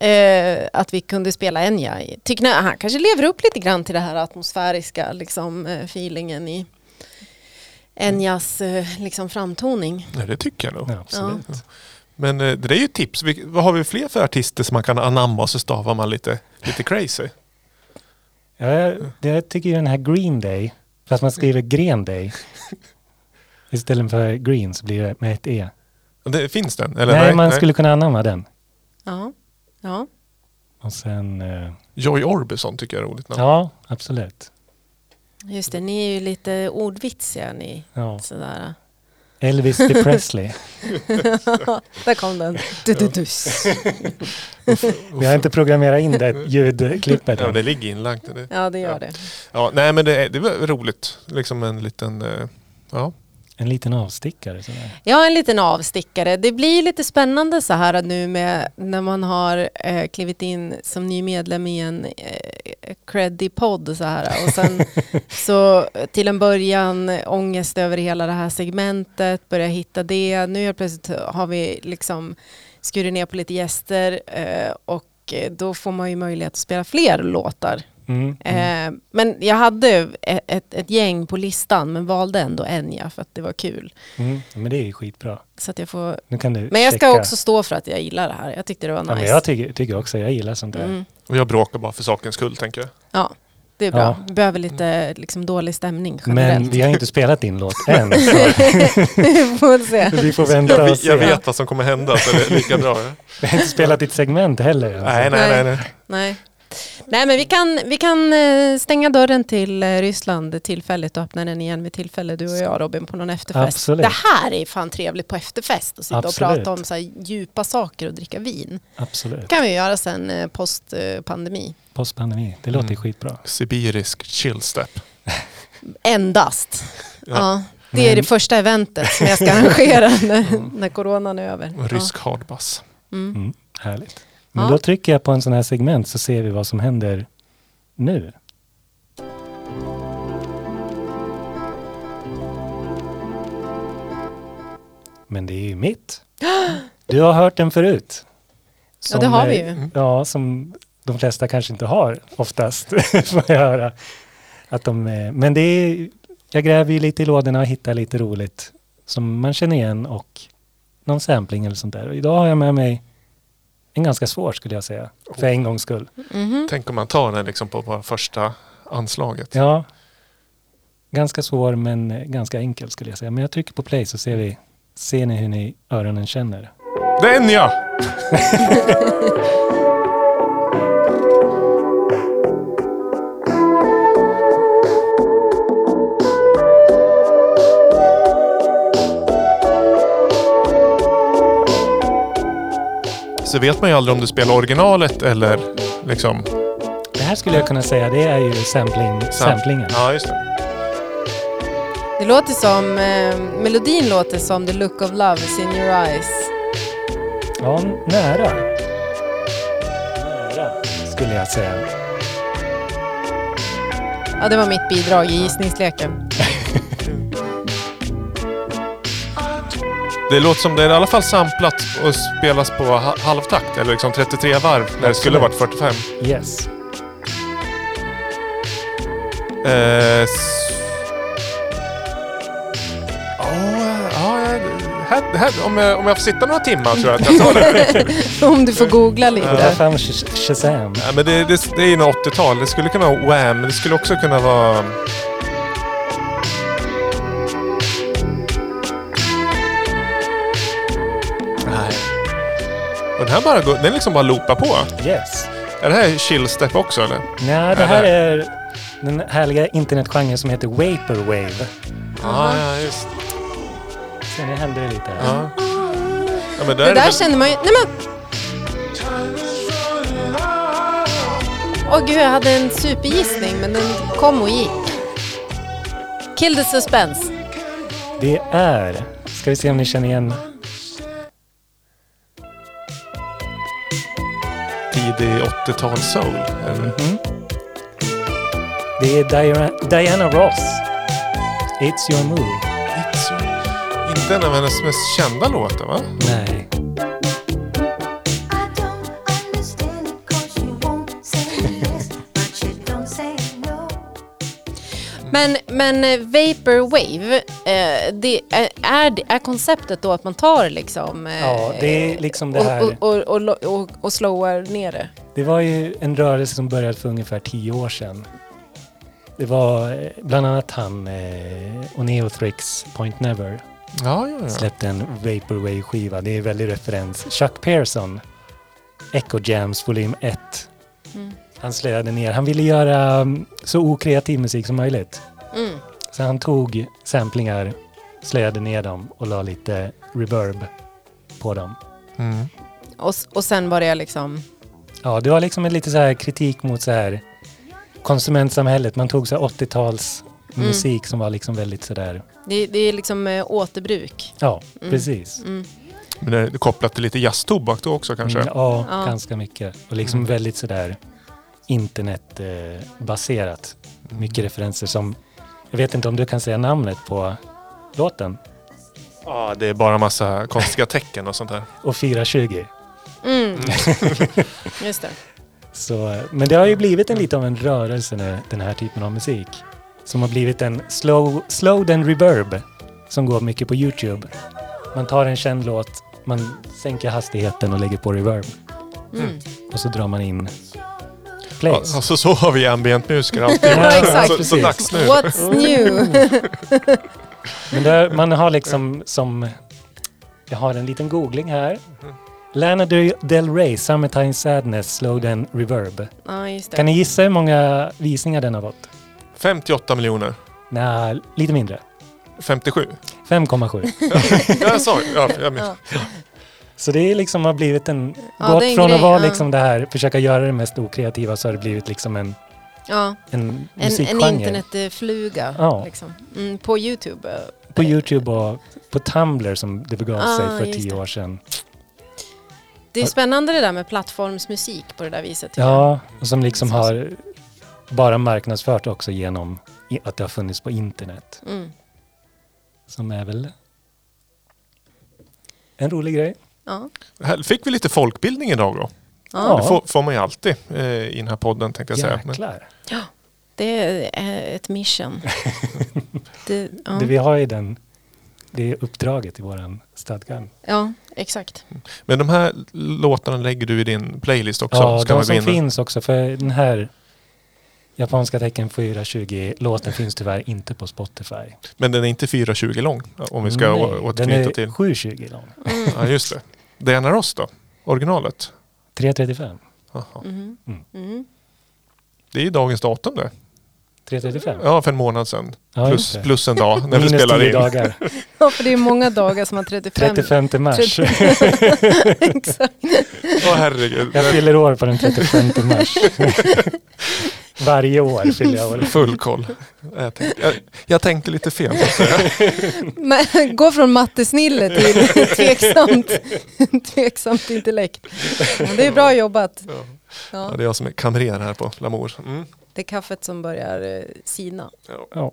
Eh, att vi kunde spela Enya. Tycker ni, han kanske lever upp lite grann till det här atmosfäriska liksom, eh, feelingen i Enyas eh, liksom, framtoning. Ja, det tycker jag nog. ja absolut. Men eh, det är ju ett tips. Vad har vi fler för artister som man kan anamma och så stavar man lite, lite crazy? Ja, jag, jag tycker ju den här Green Day, fast man skriver Gren Day. <laughs> Istället för Green så blir det med ett E. Det, finns den? Eller nej, man skulle kunna anamma den. Ja. Ja. Och sen, eh, Joy Orbison tycker jag är roligt namn. ja absolut. Just det, ni är ju lite ordvitsiga ni. Ja. Sådär. Elvis de Presley. <laughs> Där kom den. Du, du, dus. Vi har inte programmerat in det ljudklippet Ja, det ligger inlagt. Det. Ja, det gör det. Ja, nej men det, är- det var roligt. Liksom en liten... eh, Ja. En liten avstickare. Sådär. Ja, en liten avstickare. Det blir lite spännande så här nu med när man har eh, klivit in som ny medlem i en eh, creddy podd så här. Och sen <laughs> så till en början ångest över hela det här segmentet, börja hitta det. Nu helt plötsligt har vi liksom skurit ner på lite gäster eh, och då får man ju möjlighet att spela fler låtar. Mm. Mm. Eh, men jag hade ett, ett, ett gäng på listan men valde ändå Enya för att det var kul. Mm. Men det är ju skitbra. Så att jag får Nu kan du men jag ska checka. också stå för att jag gillar det här. Jag tyckte det var Ja, nice. men jag tycker, tycker också, jag gillar sånt där. mm. Och jag bråkar bara för sakens skull tänker jag. Ja, det är bra. Ja. Vi behöver lite liksom, dålig stämning Men generellt. vi har inte spelat din låt än. <laughs> Vi får se. <laughs> vi får vänta Jag, och vet- se. jag vet vad som kommer hända så det är lika bra. Ja. Vi har inte spelat ditt segment heller. Alltså. Nej, nej, nej. nej. Nej. Nej men vi kan, vi kan eh, stänga dörren till eh, Ryssland tillfälligt och öppna den igen vid tillfälle du och jag Robin på någon efterfest. Absolut. Det här är fan trevligt på efterfest att sitta Absolut. och prata om så här djupa saker och dricka vin. Absolut. Det kan vi göra sen eh, post pandemi. Postpandemi, det låter Mm. skitbra. Sibirisk chillstep. <laughs> Endast. Ja. Ja. Det är Men- det första eventet som jag ska arrangera <laughs> när, när coronan är över. Och rysk hardbass. Ja. Mm. Mm. Härligt. Men Ja. då trycker jag på en sån här segment så ser vi vad som händer nu. Men det är ju mitt. Du har hört den förut. <gasps> Ja, det har vi eh, ju. Ja, som de flesta kanske inte har oftast, <laughs> får jag höra. Att de, eh, men det är, jag gräver ju lite i lådorna och hittar lite roligt som man känner igen och någon sampling eller sånt där. Och idag har jag med mig en ganska svår skulle jag säga, för en gångs skull. Mhm. Tänk om man tar den liksom på, på första anslaget. Ja, ganska svår men eh, ganska enkel skulle jag säga. Men jag trycker på play så ser vi, ser ni hur ni öronen känner. Den ja! <laughs> så vet man ju aldrig om du spelar originalet eller liksom... Det här skulle jag kunna säga, det är ju sampling, samplingen. Ja, just det. Det låter som, eh, melodin låter som The look of love is in your eyes. Ja, nära. Nära, skulle jag säga. Ja, det var mitt bidrag i gissningsleken. <laughs> Det låter som det är i alla fall samplat och spelas på ha- halvtakt, eller liksom 33 varv, när det skulle varit 45. Yes. Eh, här, här, om, jag, om jag får sitta några timmar tror jag att jag tar det. <laughs> Om du får googla Ta lite. fram Shazam. Ja, men det, det, det är ju nog 80-tal. Det skulle kunna vara Wham, men det skulle också kunna vara... den här bara den liksom bara loopar på. Yes. Är det här chillstep också eller? Nej, det här är den härliga internetgenren som heter Vaporwave. Ja, ja just Så nu händer det lite här. ja. ja, men där Det är det där väl- känner man ju... Nej men! Åh gud, jag hade en supergissning men den kom och gick. Kill the suspense. Det är, ska vi se om ni känner igen, tidig 80-tal soul. eller? Mhm. det är Diana, Diana Ross. It's your move. It's your- Inte en av hennes mest kända låtar va? Nej. Men, men eh, Vaporwave, eh, det är, är, konceptet då att man tar liksom... eh, Ja, det är liksom det här. Och, och, och, och, och, och slowar ner det. Det var ju en rörelse som började för ungefär tio år sedan. Det var eh, bland annat han eh, och Neothrix Point Never Ja, ja, ja. släppte en Vaporwave-skiva. Det är väldigt referens. Chuck Pearson, Echo Jams volym 1. Mm. Han slöade ner. Han ville göra mm, så okreativ musik som möjligt. Mm. Så han tog samplingar, slöade ner dem och la lite reverb på dem. Mm. Och, och sen var det liksom... Ja, det var liksom en lite så här kritik mot så här konsumentsamhället. Man tog så här 80-tals Mm. musik som var liksom väldigt sådär, Det, det är liksom eh, återbruk. ja Mm. precis. Mm. Men det är kopplat till lite jazztobak då också kanske? Mm, ja, Ja. ganska mycket. Och liksom Mm. väldigt sådär internetbaserat. Baserat. mycket referenser som, jag vet inte om du kan säga namnet på låten. Ja, det är bara massa konstiga tecken och sånt där. Och 420. Mm. <laughs> Just det. Så, men det har ju blivit en lite av en rörelse nu, den här typen av musik. Som har blivit en slow, slow then reverb som går mycket på Youtube. Man tar en känd låt, man sänker hastigheten och lägger på reverb. Mm. Och så drar man in Ja, plays. alltså så har vi ambientmusiker alltid. <laughs> Ja, exakt. Så, så dags nu. What's new? <laughs> Men där, man har liksom som... Jag har en liten googling här. Lana Del Rey, Summertime Sadness, Slow then Reverb. Ja, just det. Kan ni gissa hur många visningar den har fått? 58 miljoner. Nej, lite mindre. 57. 5,7. <laughs> Ja, jag sa ja, jag minns. Ja. Så det är liksom har blivit en... Ja, gått en från grej, att vara ja. liksom det här, försöka göra det mest okreativa så har det blivit liksom en, Ja, en en, en internetfluga. Ja. Liksom. Mm, på Youtube. eh, På Youtube och på Tumblr som det begav Ah, sig för tio det. år sedan. Det är spännande det där med plattformsmusik på det där viset. Ja, och som liksom har bara marknadsfört också genom att det har funnits på internet. Mm. Som är väl en rolig grej. Ja. Här fick vi lite folkbildning idag då. Ja. Det får, får man ju alltid eh, i den här podden tänkte jag säga. Men, Jäklar. Det är ett mission. <laughs> det, ja. Det vi har i den, det är uppdraget i våran stadga. ja, exakt. men de här låtarna lägger du i din playlist också? Ja, Ska de man gå som in och- finns också, för den här japanska tecken 420-låten finns tyvärr inte på Spotify. Men den är inte 4.20 lång om vi ska Nej, å- den återknyta är till. 720 lång. Mm. Ja, just det. Diana Ross då? Originalet? 335. Jaha. Mhm. Mm. Mm. Det är ju dagens datum det. 3.35? Ja, för en månad sedan. Ja, plus, plus en dag när vi spelar 10 in. dagar. <laughs> Ja, för det är många dagar som har 35. 35 mars. <laughs> <laughs> Exakt. Åh herregud. Jag fyller år på den 35 mars. Varje år fyller jag år. Full koll. Jag tänkte, jag, jag tänkte lite fel. Men, gå från mattesnille till <laughs> tveksamt, tveksamt intellekt. Men det är bra jobbat. Ja. Ja, Ja, det är jag som är kamrer här på Lamour. Mm. det är kaffet som börjar eh, sina. Ja.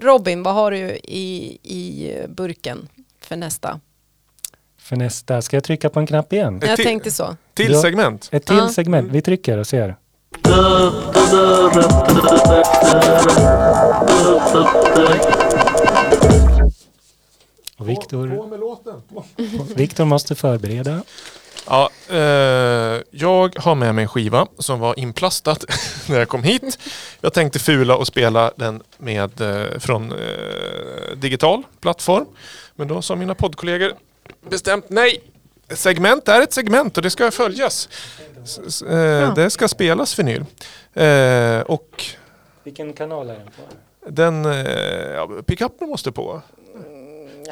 Robin, vad har du i, i burken för nästa? För nästa, ska jag trycka på en knapp igen? Ett Jag tänkte så. Till segment. Ett till Ja. segment. Vi trycker och ser. Och Viktor, med låten. Viktor måste förbereda. Ja, eh, jag har med mig en skiva som var inplastad <laughs> när jag kom hit. Jag tänkte fula och spela den med, eh, från eh, digital plattform. Men då sa mina poddkollegor bestämt nej. Segment är ett segment och det ska följas. S- eh, Det ska spelas vinyl. Eh, och Vilken kanal är den på? den, eh, ja, pickupen måste på.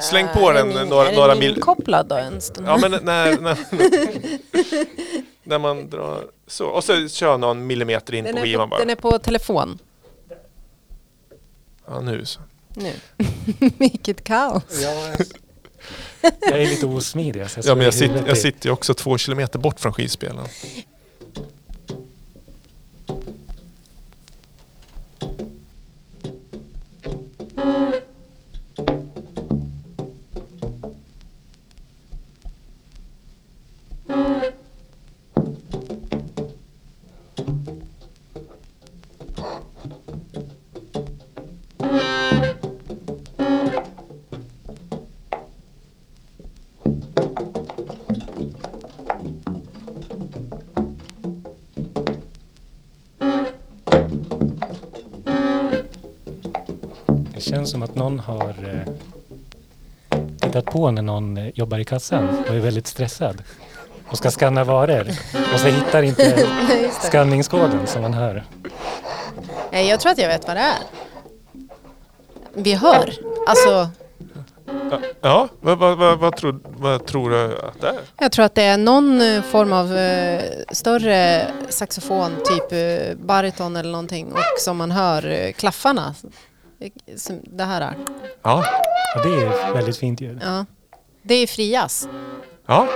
Släng Ja, på är den några- är några mil- då ens? Den Ja men när, när, <laughs> när man drar så. Och så kör någon millimeter in den, på skivan bara. den är på telefon Ja nu så. nu. <laughs> Vilket kaos. Ja, jag är lite osmidig. Så jag Ja men jag, sitter, jag sitter ju också två kilometer bort från skivspelaren. Det någon har eh, tittat på när någon eh, jobbar i kassan och är väldigt stressad och ska scanna varor och så hittar inte <laughs> skanningskoden som man hör. Nej, jag tror att jag vet vad det är. Vi hör. Alltså, Ja, vad, vad, vad, vad, tror, vad tror du att det är? jag tror att det är någon eh, form av eh, större saxofon, typ eh, bariton eller någonting, och som man hör eh, klaffarna. Som det här är. Ja. Och det är väldigt fint ljud. Ja. Det är frias. Ja.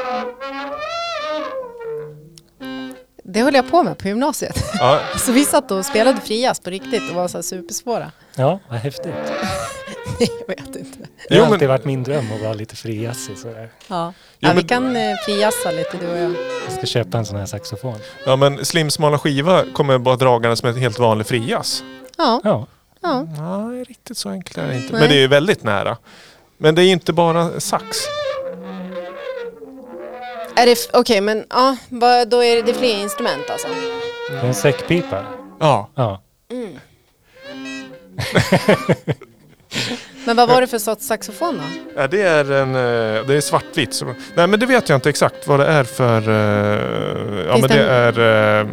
Det höll jag på med på gymnasiet. ja. <laughs> Så vi satt och spelade frias på riktigt och var så här supersvåra. Ja, vad häftigt. Nej, <laughs> jag vet inte. Det Jo, har men- alltid varit min dröm att vara lite friassig sådär. Ja, Jo, ja vi men- kan eh, friassa lite du och jag. Jag ska köpa en sån här saxofon. ja men slimsmala skiva kommer bara dragandes med ett helt vanlig frias. Ja, Ja, ja. Nej, riktigt så enkelt är det inte. Nej. Men det är väldigt nära. Men det är inte bara sax. Är det, f- okej men ja, vad, då är det, det är fler instrument alltså? det är en säckpipa. Ja. Ja, <laughs> Men vad var det för sorts saxofon då? Ja, det är en eh, det är svartvitt. Så, nej men det vet jag inte exakt vad det är för... eh, ja Finns men det det är... eh,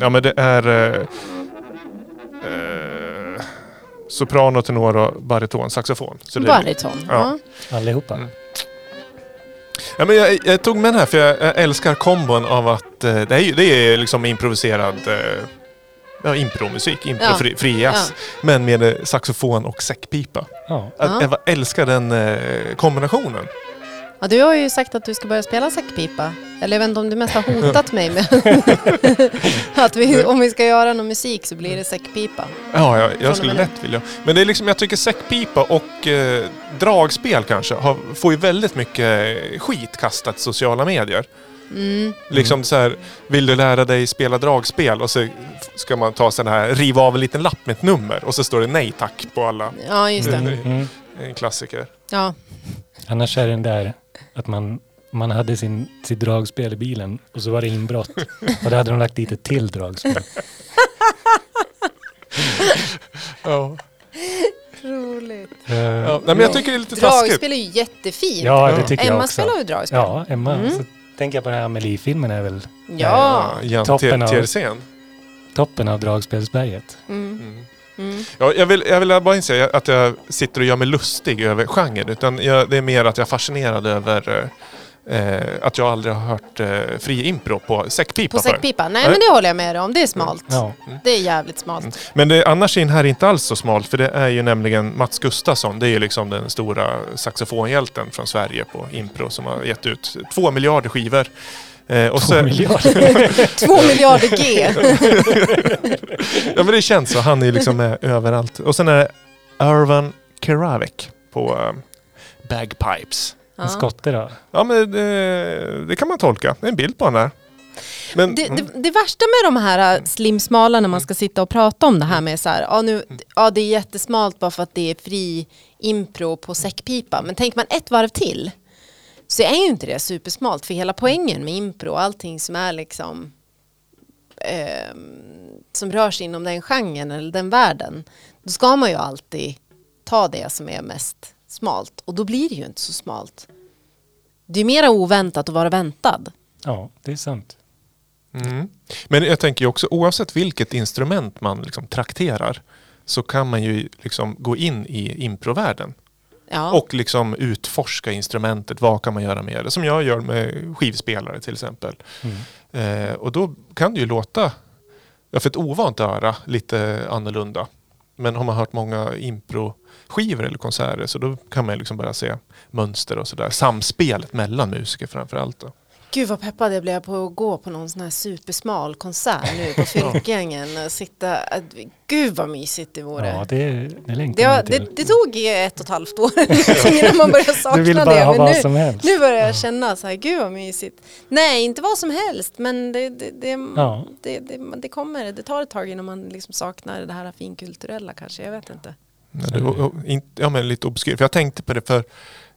ja men det är... eh, eh, soprano, tenor och bariton, saxofon. Så det, Bariton? Ja. Ja. allihopa. Mm. Ja, men jag, jag tog med den här för jag, jag älskar kombon av att eh, det är, det är liksom improviserad eh, ja, impromusik, impro, Ja. Men med saxofon och säckpipa. Ja. Jag, Ja. jag älskar den eh, kombinationen. Ja, du har ju sagt att du ska börja spela säckpipa. Eller jag vet inte om du mest har hotat mig med <laughs> att vi, om vi ska göra någon musik så blir det säckpipa. Ja, jag, jag skulle lätt vilja. Men det är liksom, jag tycker säckpipa och eh, dragspel kanske har, får ju väldigt mycket skit kastat i sociala medier. Mm. Liksom så här, vill du lära dig spela dragspel och så ska man ta sån här, riva av en liten lapp med ett nummer och så står det nej tack på alla. Ja, just det. Mm. Mm. En klassiker. Ja. Annars är den där att man, man hade sin, sitt dragspel i bilen och så var det inbrott. Och då hade de lagt dit ett till dragspel. <laughs> Ja. Roligt. Eh, Ja, nej, men jag tycker det är lite taskigt. Dragspel är ju jättefint. Ja, det tycker jag Emma också. spelar ju dragspel. Ja, Emma. Mm. Så tänker jag på den här Amelie-filmen är väl Ja. Jan Toppen av- toppen av dragspelsberget. Mm. Mm. Mm. Ja, jag, vill, jag vill bara inte säga att jag sitter och gör mig lustig över genren. Utan jag, det är mer att jag är fascinerad över eh, att jag aldrig har hört eh, fri impro på säckpipa På säckpipa? Nej Nej. men det håller jag med dig om, det är smalt. Ja. Det är jävligt smalt. Men det, annars är den här inte alls så smalt för det är ju nämligen Mats Gustafsson. Det är ju liksom den stora saxofonhjälten från Sverige på impro som har gett ut två miljarder skivor. Eh, och Två så, miljarder. <laughs> Två miljarder G. ja men det känns så. Han är liksom med överallt. Och sen är det Irvan Keravik på eh, Bagpipes. En skotte då. Ja men det, det kan man tolka. Det är en bild på honom där. Men, Det, mm. det, det värsta med de här äh, slimsmala när man ska sitta och prata om det här med så här, ja, nu, ja det är jättesmalt bara för att det är fri impro på säckpipa. Men tänker man ett varv till så är ju inte det supersmalt. För hela poängen med impro och allting som är liksom ehm, som rör sig inom den genren eller den världen. Då ska man ju alltid ta det som är mest smalt. Och då blir det ju inte så smalt. Det är mera oväntat att vara väntad. Ja, det är sant. Mm. Men jag tänker ju också oavsett vilket instrument man liksom trakterar så kan man ju liksom gå in i improvärlden Ja. och liksom utforska instrumentet. Vad kan man göra med det? Som jag gör med skivspelare till exempel. Mm. Eh, och då kan det ju låta, för ett ovant öra, lite annorlunda. Men har man hört många impro-skivor eller konserter så då kan man liksom börja se mönster och sådär. Samspelet mellan musiker framförallt. Då. Gud vad peppad jag blev på att gå på någon sån här supersmal konsert nu på <laughs> Fylkängen. och Sitta, att- gud vad mysigt det vore. Ja, det, det det, längtar man till. det, det tog ett och ett halvt år <laughs> <laughs> innan man började sakna Du vill bara det. ha Men vad nu, som helst. nu börjar jag känna så här, gud vad mysigt. Nej, inte vad som helst, men det, det, det, Ja. det, det, det kommer. Det tar ett tag innan man liksom saknar det här finkulturella kanske. Jag vet inte. Ja, det var, ja, men lite obskyrt. För jag tänkte på det för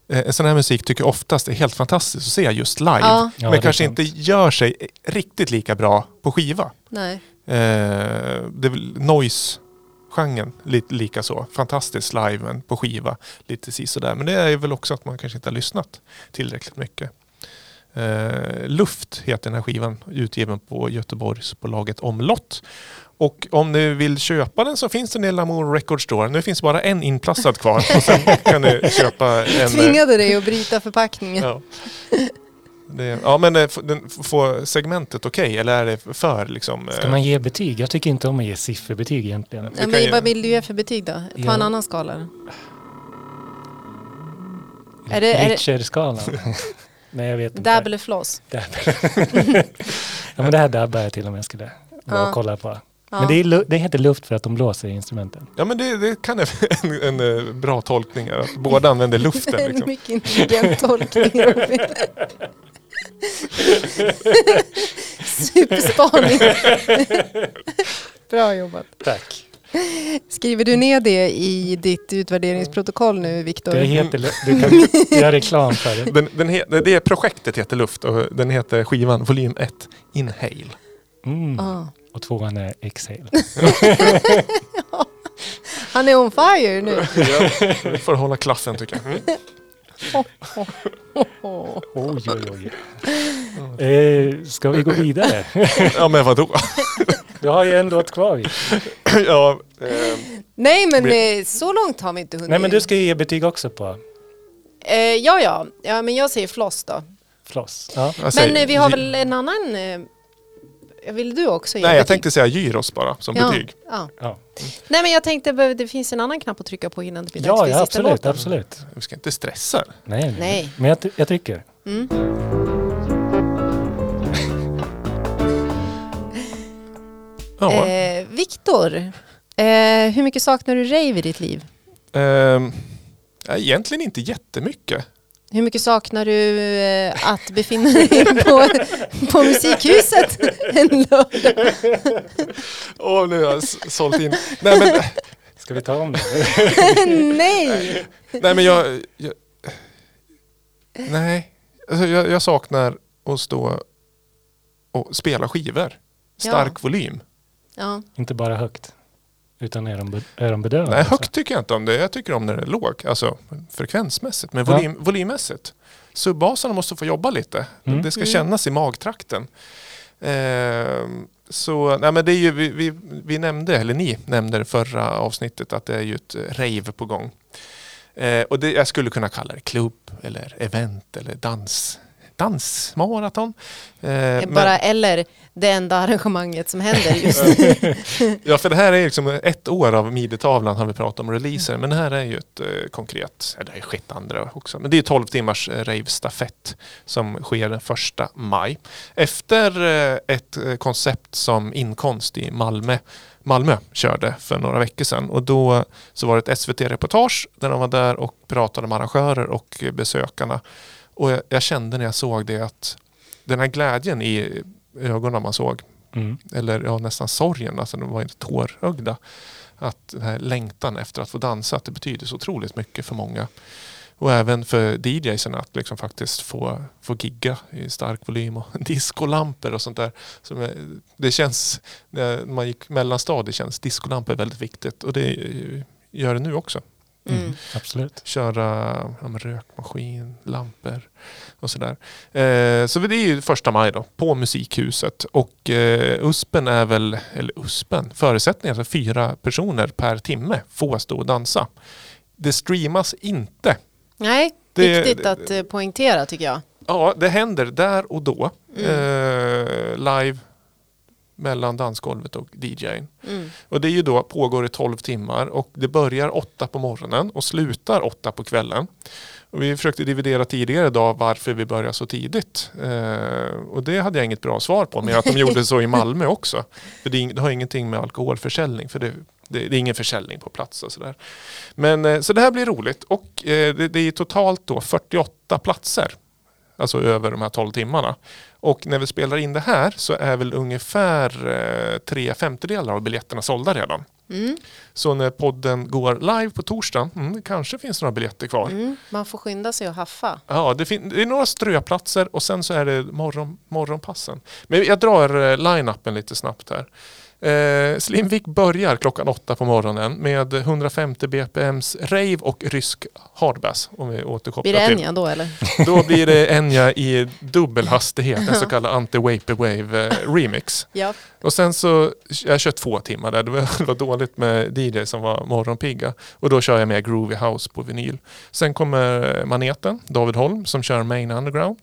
eh, en sån här musik tycker jag oftast är helt fantastiskt att se just live. Ja. Ja, men kanske sant. inte gör sig riktigt lika bra på skiva. Nej. Eh, det är väl noise-genren lite lika så. Fantastiskt live men på skiva lite sådär. Men det är väl också att man kanske inte har lyssnat tillräckligt mycket. Eh, Luft heter den här skivan utgiven på Göteborgsbolaget Omlott. Och om ni vill köpa den så finns den i Lamour Record Store. Nu finns bara en inplastad kvar och sen kan ni köpa en... eh, Tvingade dig att bryta förpackningen. Ja. Det, ja men eh, får segmentet okej eller är det för liksom? Ska eh, man ge betyg? Jag tycker inte om att ge sifferbetyg egentligen. Ja, men vad vill du ge för betyg då? Ta Ja. en annan skala. Är det, Richard-skalan? <laughs> Nej, jag vet inte. dab eller floss? Dab. <laughs> ja, men det här dabbar jag till om jag skulle Ja. och kolla på. Ja. Men det, är, det heter luft för att de blåser i instrumenten. Ja men det, det kan vara <laughs> en, en, eh, bra tolkning. Att båda använder luften. En Liksom. mycket intelligent tolkning. Robin. <laughs> Superspaning. <laughs> Bra jobbat. Tack. Skriver du ner det i ditt utvärderingsprotokoll nu, Viktor? Det heter, du kan göra reklam för det. Den, den he, det projektet heter Luft och den heter skivan volym 1 Inhale. Mm. Ah. Och tvåan är exhale. <laughs> Han är on fire nu. Ja, får hålla klaffen tycker jag. Mm. <laughs> Oj, oj, oj. Eh, ska vi gå vidare? <laughs> Ja men vadå? Du har ju en låt kvar. Ja, eh, Nej, men eh, så långt har vi inte hunnit. Nej, men du ska ju ge betyg också på eh, ja, ja. ja, men jag säger floss då. floss. Ja. jag säger- Men eh, vi har väl en annan... Eh, vill du också ge Nej jag betyg? tänkte säga gyros bara som ja, betyg. Ja. Ja, Nej, men jag tänkte det finns en annan knapp att trycka på innan det blir dags ja, för ja sista absolut, låten. absolut. Vi ska inte stressa. Nej, nej. Men jag, jag trycker. Mm. <laughs> Ja. Eh, Viktor, eh, hur mycket saknar du rave i ditt liv? Ja, egentligen inte jättemycket. Hur mycket saknar du eh, att befinna dig <laughs> på, på Musikhuset en lördag? Åh, nu har jag sålt in. Nej men, Ska vi ta om det? <laughs> Nej! nej, men jag, jag... Nej, alltså, jag, jag saknar att stå och spela skivor. Stark Ja. volym. Ja, Inte bara högt. Utan är de, är de bedövande? Nej, också? högt tycker jag inte om det. Jag tycker om när det är låg. Alltså frekvensmässigt. Men Ja. volym, volymmässigt. Subbasarna måste få jobba lite. Mm. Det ska Mm. kännas i magtrakten. Ehm, så nej men det är ju, vi, vi, vi nämnde, eller ni nämnde det förra avsnittet att det är ju ett eh, rave på gång. Eh, och det, jag skulle kunna kalla det klubb eller event eller dans, dansmaraton. Eh, men- Bara eller det enda arrangemanget som händer <laughs> just nu. <laughs> Ja, för det här är liksom ett år av midetavlan har vi pratat om releaser. Men det här är ju ett eh, konkret, det har skett andra också. Men det är 12 timmars eh, rave-stafett som sker den första maj. Efter eh, ett eh, koncept som Inkonst i Malmö Malmö körde för några veckor sedan och då så var det ett SVT-reportage där de var där och pratade med arrangörer och eh, besökarna. Och jag, jag kände när jag såg det att den här glädjen i ögonen man såg Mm. eller ja, nästan sorgen, alltså de var inte tårögda. Att den här längtan efter att få dansa, att det betyder så otroligt mycket för många. Och även för DJsen att liksom faktiskt få, få gigga i stark volym och <laughs> discolampor och sånt där. Som är, det känns, när man gick mellanstadiet känns discolampor väldigt viktigt och det gör det nu också. Mm. Absolut. Köra ja, rökmaskin, lampor och sådär. Eh, så det är ju första maj då, på Musikhuset. Och eh, USPen är väl, eller USPen, förutsättningen för fyra personer per timme får stå och dansa. Det streamas inte. Nej, Det- viktigt att eh, poängtera tycker jag. Ja, det händer där och då. Mm. Eh, live mellan dansgolvet och DJn. Mm. Och det är ju då, pågår i 12 timmar och det börjar åtta på morgonen och slutar åtta på kvällen. Och vi försökte dividera tidigare idag varför vi börjar så tidigt. Eh, och det hade jag inget bra svar på, men att de gjorde så i Malmö också. För det, det har ingenting med alkoholförsäljning, för det, det, det är ingen försäljning på plats och sådär. Men eh, så det här blir roligt och eh, det, det är totalt då 48 platser. Alltså över de här 12 timmarna. Och när vi spelar in det här så är väl ungefär eh, tre femtedelar av biljetterna sålda redan. Mm. Så när podden går live på torsdag, mm, kanske finns några biljetter kvar. Mm. Man får skynda sig och haffa. Ja, det, det är några ströplatser och sen så är det morgon, morgonpassen. Men jag drar eh, line-upen lite snabbt här. Eh, Slimvik börjar klockan åtta på morgonen med 150 BPMs rave och rysk hardbass. Om vi återkopplar Blir det. Enya då eller? Då blir det <laughs> Enya i dubbel hastighet, en så kallad anti-vaporwave eh, remix. Ja. Och sen så, jag kör två timmar där, det var, <laughs> det var dåligt med DJ som var morgonpigga. Och då kör jag med Groovy House på vinyl. Sen kommer Maneten, David Holm som kör Main Underground.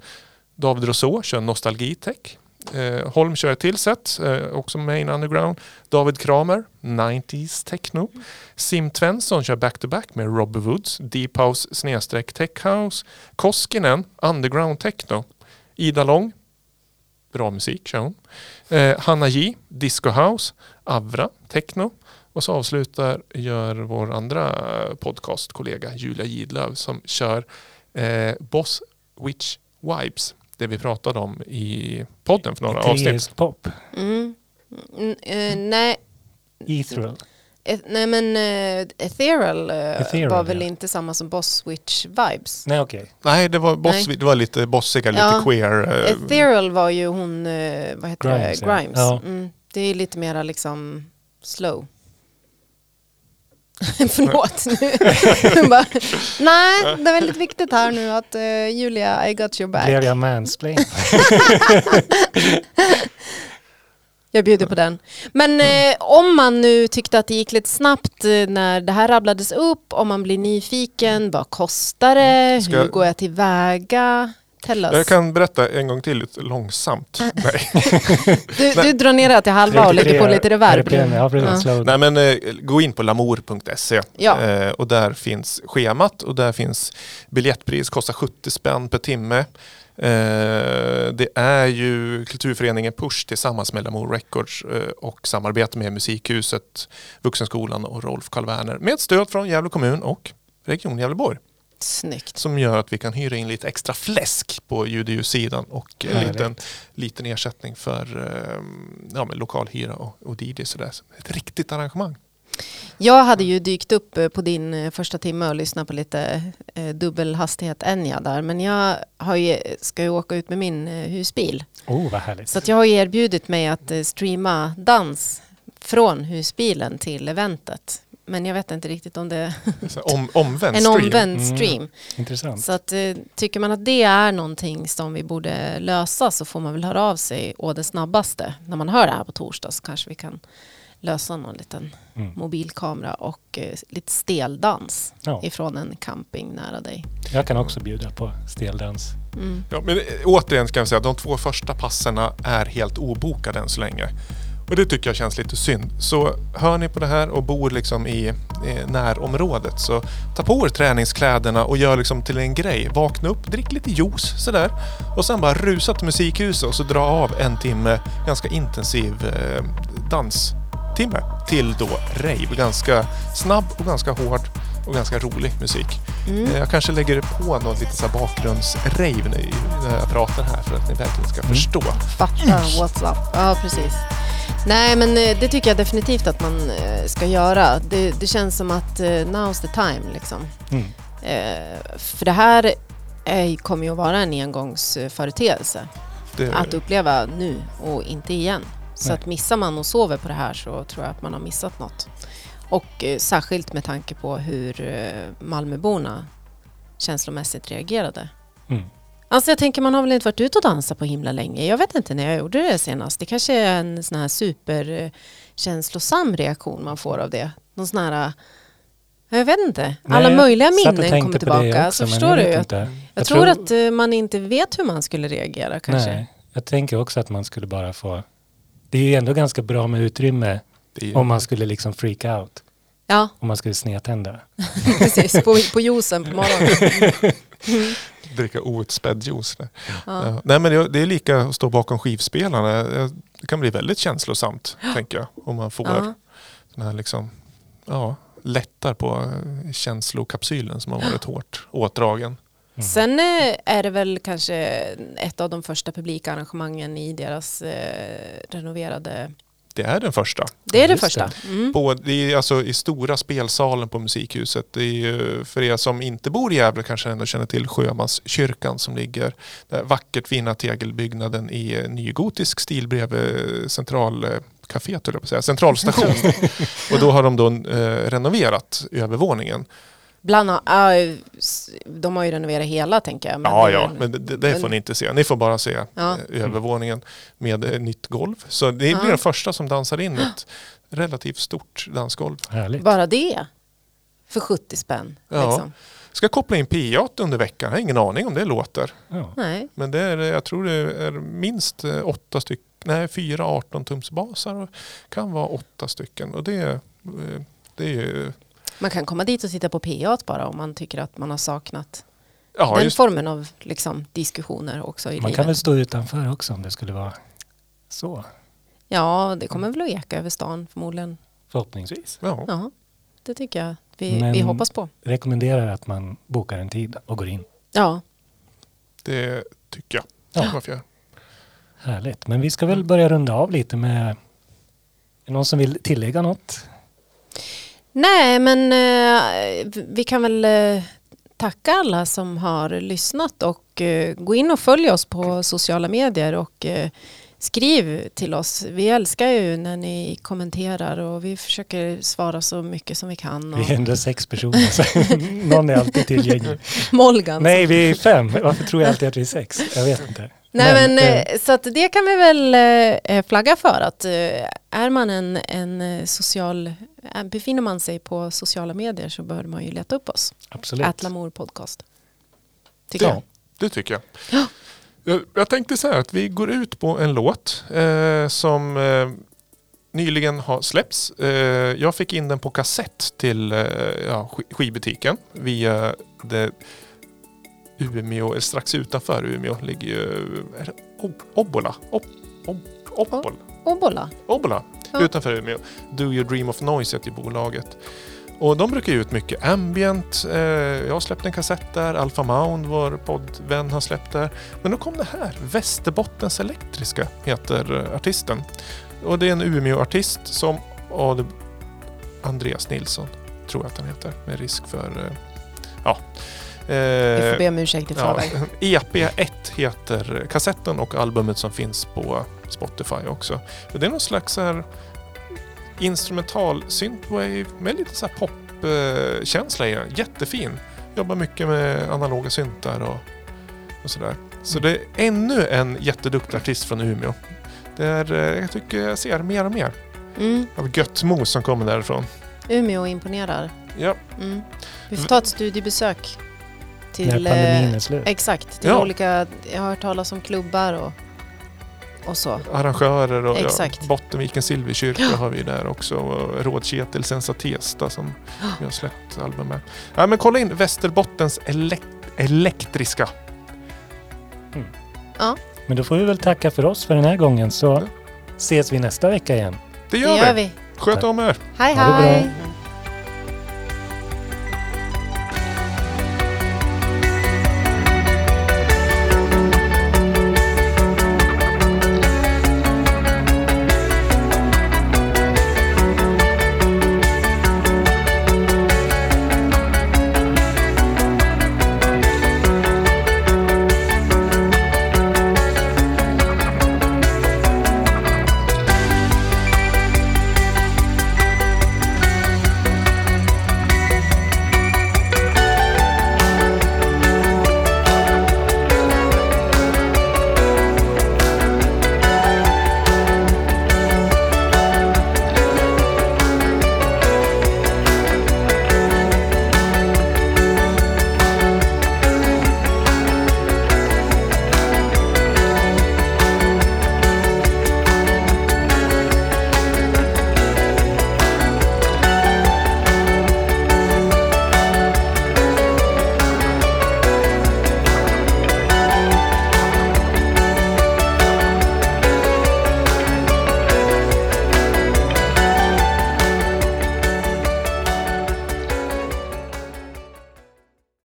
David Rousseau kör Nostalgitech. Eh, Holm kör ett till set, eh, också Main Underground. David Kramer, 90s Techno. Sim Tvensson kör back-to-back med Robbie Woods, Deep House snedstreck Tech House. Koskinen, Underground Techno. Ida Lång, bra musik kör hon. Eh, Hanna J, Disco House, Avra, Techno. Och så avslutar gör vår andra eh, podcastkollega Julia Gidlöv som kör eh, Boss Witch Vibes. Det vi pratade om i podden för några avsnitt. Pop. Mm. Mm, eh, nej, Ethereal. eh, nej, men uh, Ethereal, eh, Ethereal, var väl ja. inte samma som Boss Switch Vibes. Nej okej. Nej, det var, boss, Nej. det var lite bossiga, lite Ja. queer. eh, Ethereal var ju hon, eh, vad heter Grimes, det. Grimes. Ja. Mm, det är lite mera liksom slow. <laughs> Förlåt. nu. Bara, Nej, det är väldigt viktigt här nu att eh, Julia, I got your back. Blev jag mansplain? <laughs> Jag bjuder på den. Men eh, om man nu tyckte att det gick lite snabbt eh, när det här rabblades upp, om man blir nyfiken, vad kostar det, Ska- hur går jag tillväga? Tell us. Jag kan berätta en gång till lite långsamt. <laughs> Nej. Du, du drar ner det till halva och lägger på lite reverb. Repetera, Ja, precis. Ja. Slow. Nej men eh, gå in på lamour.se Ja. eh, och där finns schemat och där finns biljettpris, kostar 70 spänn per timme. Eh, det är ju kulturföreningen Push tillsammans med Lamour Records eh, och samarbete med Musikhuset, Vuxenskolan och Rolf Karl Werner med stöd från Gävle kommun och Region Gävleborg Snyggt. som gör att vi kan hyra in lite extra fläsk på ljud och ljudsidan och en liten, liten ersättning för eh, ja, men lokalhyra och, och DJ. Så där. Så Ett riktigt arrangemang. Jag hade ju dykt upp eh, på din eh, första timme och lyssnat på lite eh, dubbelhastighet Enya där. Men jag har ju, ska ju åka ut med min eh, husbil. Oh, vad härligt. Så att jag har ju erbjudit mig att eh, streama dans från husbilen till eventet. Men jag vet inte riktigt om det Om, omvänd <laughs> en stream. omvänd Mm. stream. Intressant. Så att, eh, tycker man att det är någonting som vi borde lösa så får man väl höra av sig å det snabbaste. När man hör det här på torsdag så kanske vi kan lösa någon liten Mm. mobilkamera och eh, lite steldans Ja, ifrån en camping nära dig. jag kan också bjuda på steldans. Mm. Ja, men eh, återigen ska jag säga att de två första passerna är helt obokade än så länge. Och det tycker jag känns lite synd. Så hör ni på det här och bor liksom i närområdet så ta på er träningskläderna och gör liksom till en grej. Vakna upp, drick lite juice sådär. Och sen bara rusa till musikhuset och så dra av en timme ganska intensiv eh, danstimme till då rave. Ganska snabb och ganska hård och ganska rolig musik. Mm. Eh, Jag kanske lägger på något lite så bakgrundsrave när jag pratar här för att ni verkligen ska Mm. förstå. Fatta <clears throat> what's up. Ja, precis. Nej, men eh, det tycker jag definitivt att man eh, ska göra. Det, det känns som att eh, now's the time liksom. Mm. För det här är, kommer ju att vara en engångsföreteelse Det, att uppleva nu och inte igen. Så Nej. att missar man och sover på det här så tror jag att man har missat något. Och särskilt med tanke på hur Malmöborna känslomässigt reagerade. Mm. Alltså jag tänker man har väl inte varit ute och dansat på himla länge. Jag vet inte när jag gjorde det senast. Det kanske är en sån här superkänslosam reaktion man får av det. Någon sån här, eh, jag vet inte, alla Nej, möjliga minnen kommer tillbaka. också, så men förstår du. Jag, Jag tror, att eh, man inte vet hur man skulle reagera kanske. Nej, jag tänker också att man skulle bara få... Det är ju ändå ganska bra med utrymme om man skulle liksom freak out. Ja, Om man skulle snedtända. <laughs> precis. På, på juicen på morgonen. <laughs> <laughs> dricka outspädd juice. Där. Ja. Ja. Nej men det, det är lika att stå bakom skivspelarna. Det kan bli väldigt känslosamt tänker jag. Om man får Ja. den här liksom, ja, lättar på eh, känslokapsylen som har varit hårt åtdragen. Mm. Sen eh, är det väl kanske ett av de första publikarrangemangen i deras eh, renoverade... Det är den första. Det är Just första. Mm. På, det är alltså i stora spelsalen på Musikhuset. Det är ju, för er som inte bor i Gävle kanske ändå känner till Sjömanskyrkan som ligger där vackert fina tegelbyggnaden i eh, nygotisk stil bredvid centralkaféet, höll jag på att säga, centralstation. <laughs> och då har de då eh, renoverat övervåningen. Bland, s- de har ju renoverat hela tänker jag. men ja, ja, men det, det får ni inte se. Ni får bara se Ja. eh, övervåningen med eh, nytt golv. Så det blir Ja. den första som dansar in ett relativt stort dansgolv. Härligt. Bara det. För 70 spänn. Ja. Liksom. Ska koppla in PA under veckan. Jag har ingen aning om det låter. Ja. Nej. Men det är, jag tror det är minst eh, åtta stycken, nej fyra 18 tums basar och kan vara åtta stycken. Och det, är, det är ju, Man kan komma dit och titta på PA bara om man tycker att man har saknat ja den just formen av liksom, diskussioner också i Man livet. kan väl stå utanför också om det skulle vara så. Ja, det kommer väl att eka över stan förmodligen. Förhoppningsvis. ja, Ja, det tycker jag vi, Men- vi hoppas på. Rekommenderar att man bokar en tid och går in. Ja, det tycker jag. Ja. Varför jag. Härligt. Men vi ska väl börja runda av lite med... Är någon som vill tillägga något? Nej, men eh, vi kan väl eh, tacka alla som har lyssnat och eh, gå in och följ oss på sociala medier och eh, skriv till oss. Vi älskar ju när ni kommenterar och vi försöker svara så mycket som vi kan. Och Vi är ändå sex personer, så <laughs> någon är alltid tillgänglig. <laughs> Molgan. Nej, vi är fem. Varför tror jag alltid att vi är sex? Jag vet inte. Nej, men, eh, eh, så att det kan vi väl eh, flagga för att är man en, en social, befinner man sig på sociala medier så bör man ju leta upp oss. absolut. Att Lamour podcast. Tycker Ja. jag. Det tycker jag. Ja. Jag, tänkte så här att vi går ut på en låt eh, som eh, nyligen har släppts. Eh, jag fick in den på kassett till ja, sk- skivbutiken via det Umeå, eller strax utanför Umeå ligger ju är det Ob- Obbola. Ob, ob, Obbol. Obola. Obbola Ja. utanför Umeå. Do You Dream of Noise heter bolaget. Och de brukar ge ut mycket ambient. Eh, jag har släppt en kassett där. Alpha Mound, vår poddvän, har släppt där. Men då kom det här. Västerbottens Elektriska heter artisten. Och det är en Umeå-artist som Andreas Nilsson, tror jag att han heter. Med risk för... Eh, ja. Vi får Eh, be om ursäkt i Ja, förväg. <laughs> EP1 heter kassetten och albumet som finns på Spotify också. Det är någon slags här instrumental synthwave med lite så popkänsla i den. Jättefin. Jobbar mycket med analoga syntar och, och sådär. Så det är ännu en jätteduktig artist från Umeå. Det är, eh, jag tycker jag ser mer och mer Mm. av gött mos som kommer därifrån. Umeå imponerar. Ja, Mm. Vi får ta ett studiebesök När till... pandemin eh, är slut. Exakt, till Ja. olika... Jag har hört talas om klubbar och, och så. arrangörer och ja, Exakt. Bottenviken Silverkyrka Ja. har vi där också. Och Rådketil Sensatesta som vi har släppt album med. Ja, men kolla in Västerbottens elek elektriska. Men då får vi väl tacka för oss för den här gången så Ja. ses vi nästa vecka igen. Det Det gör, gör vi. vi. Sköt om er. Hej hej!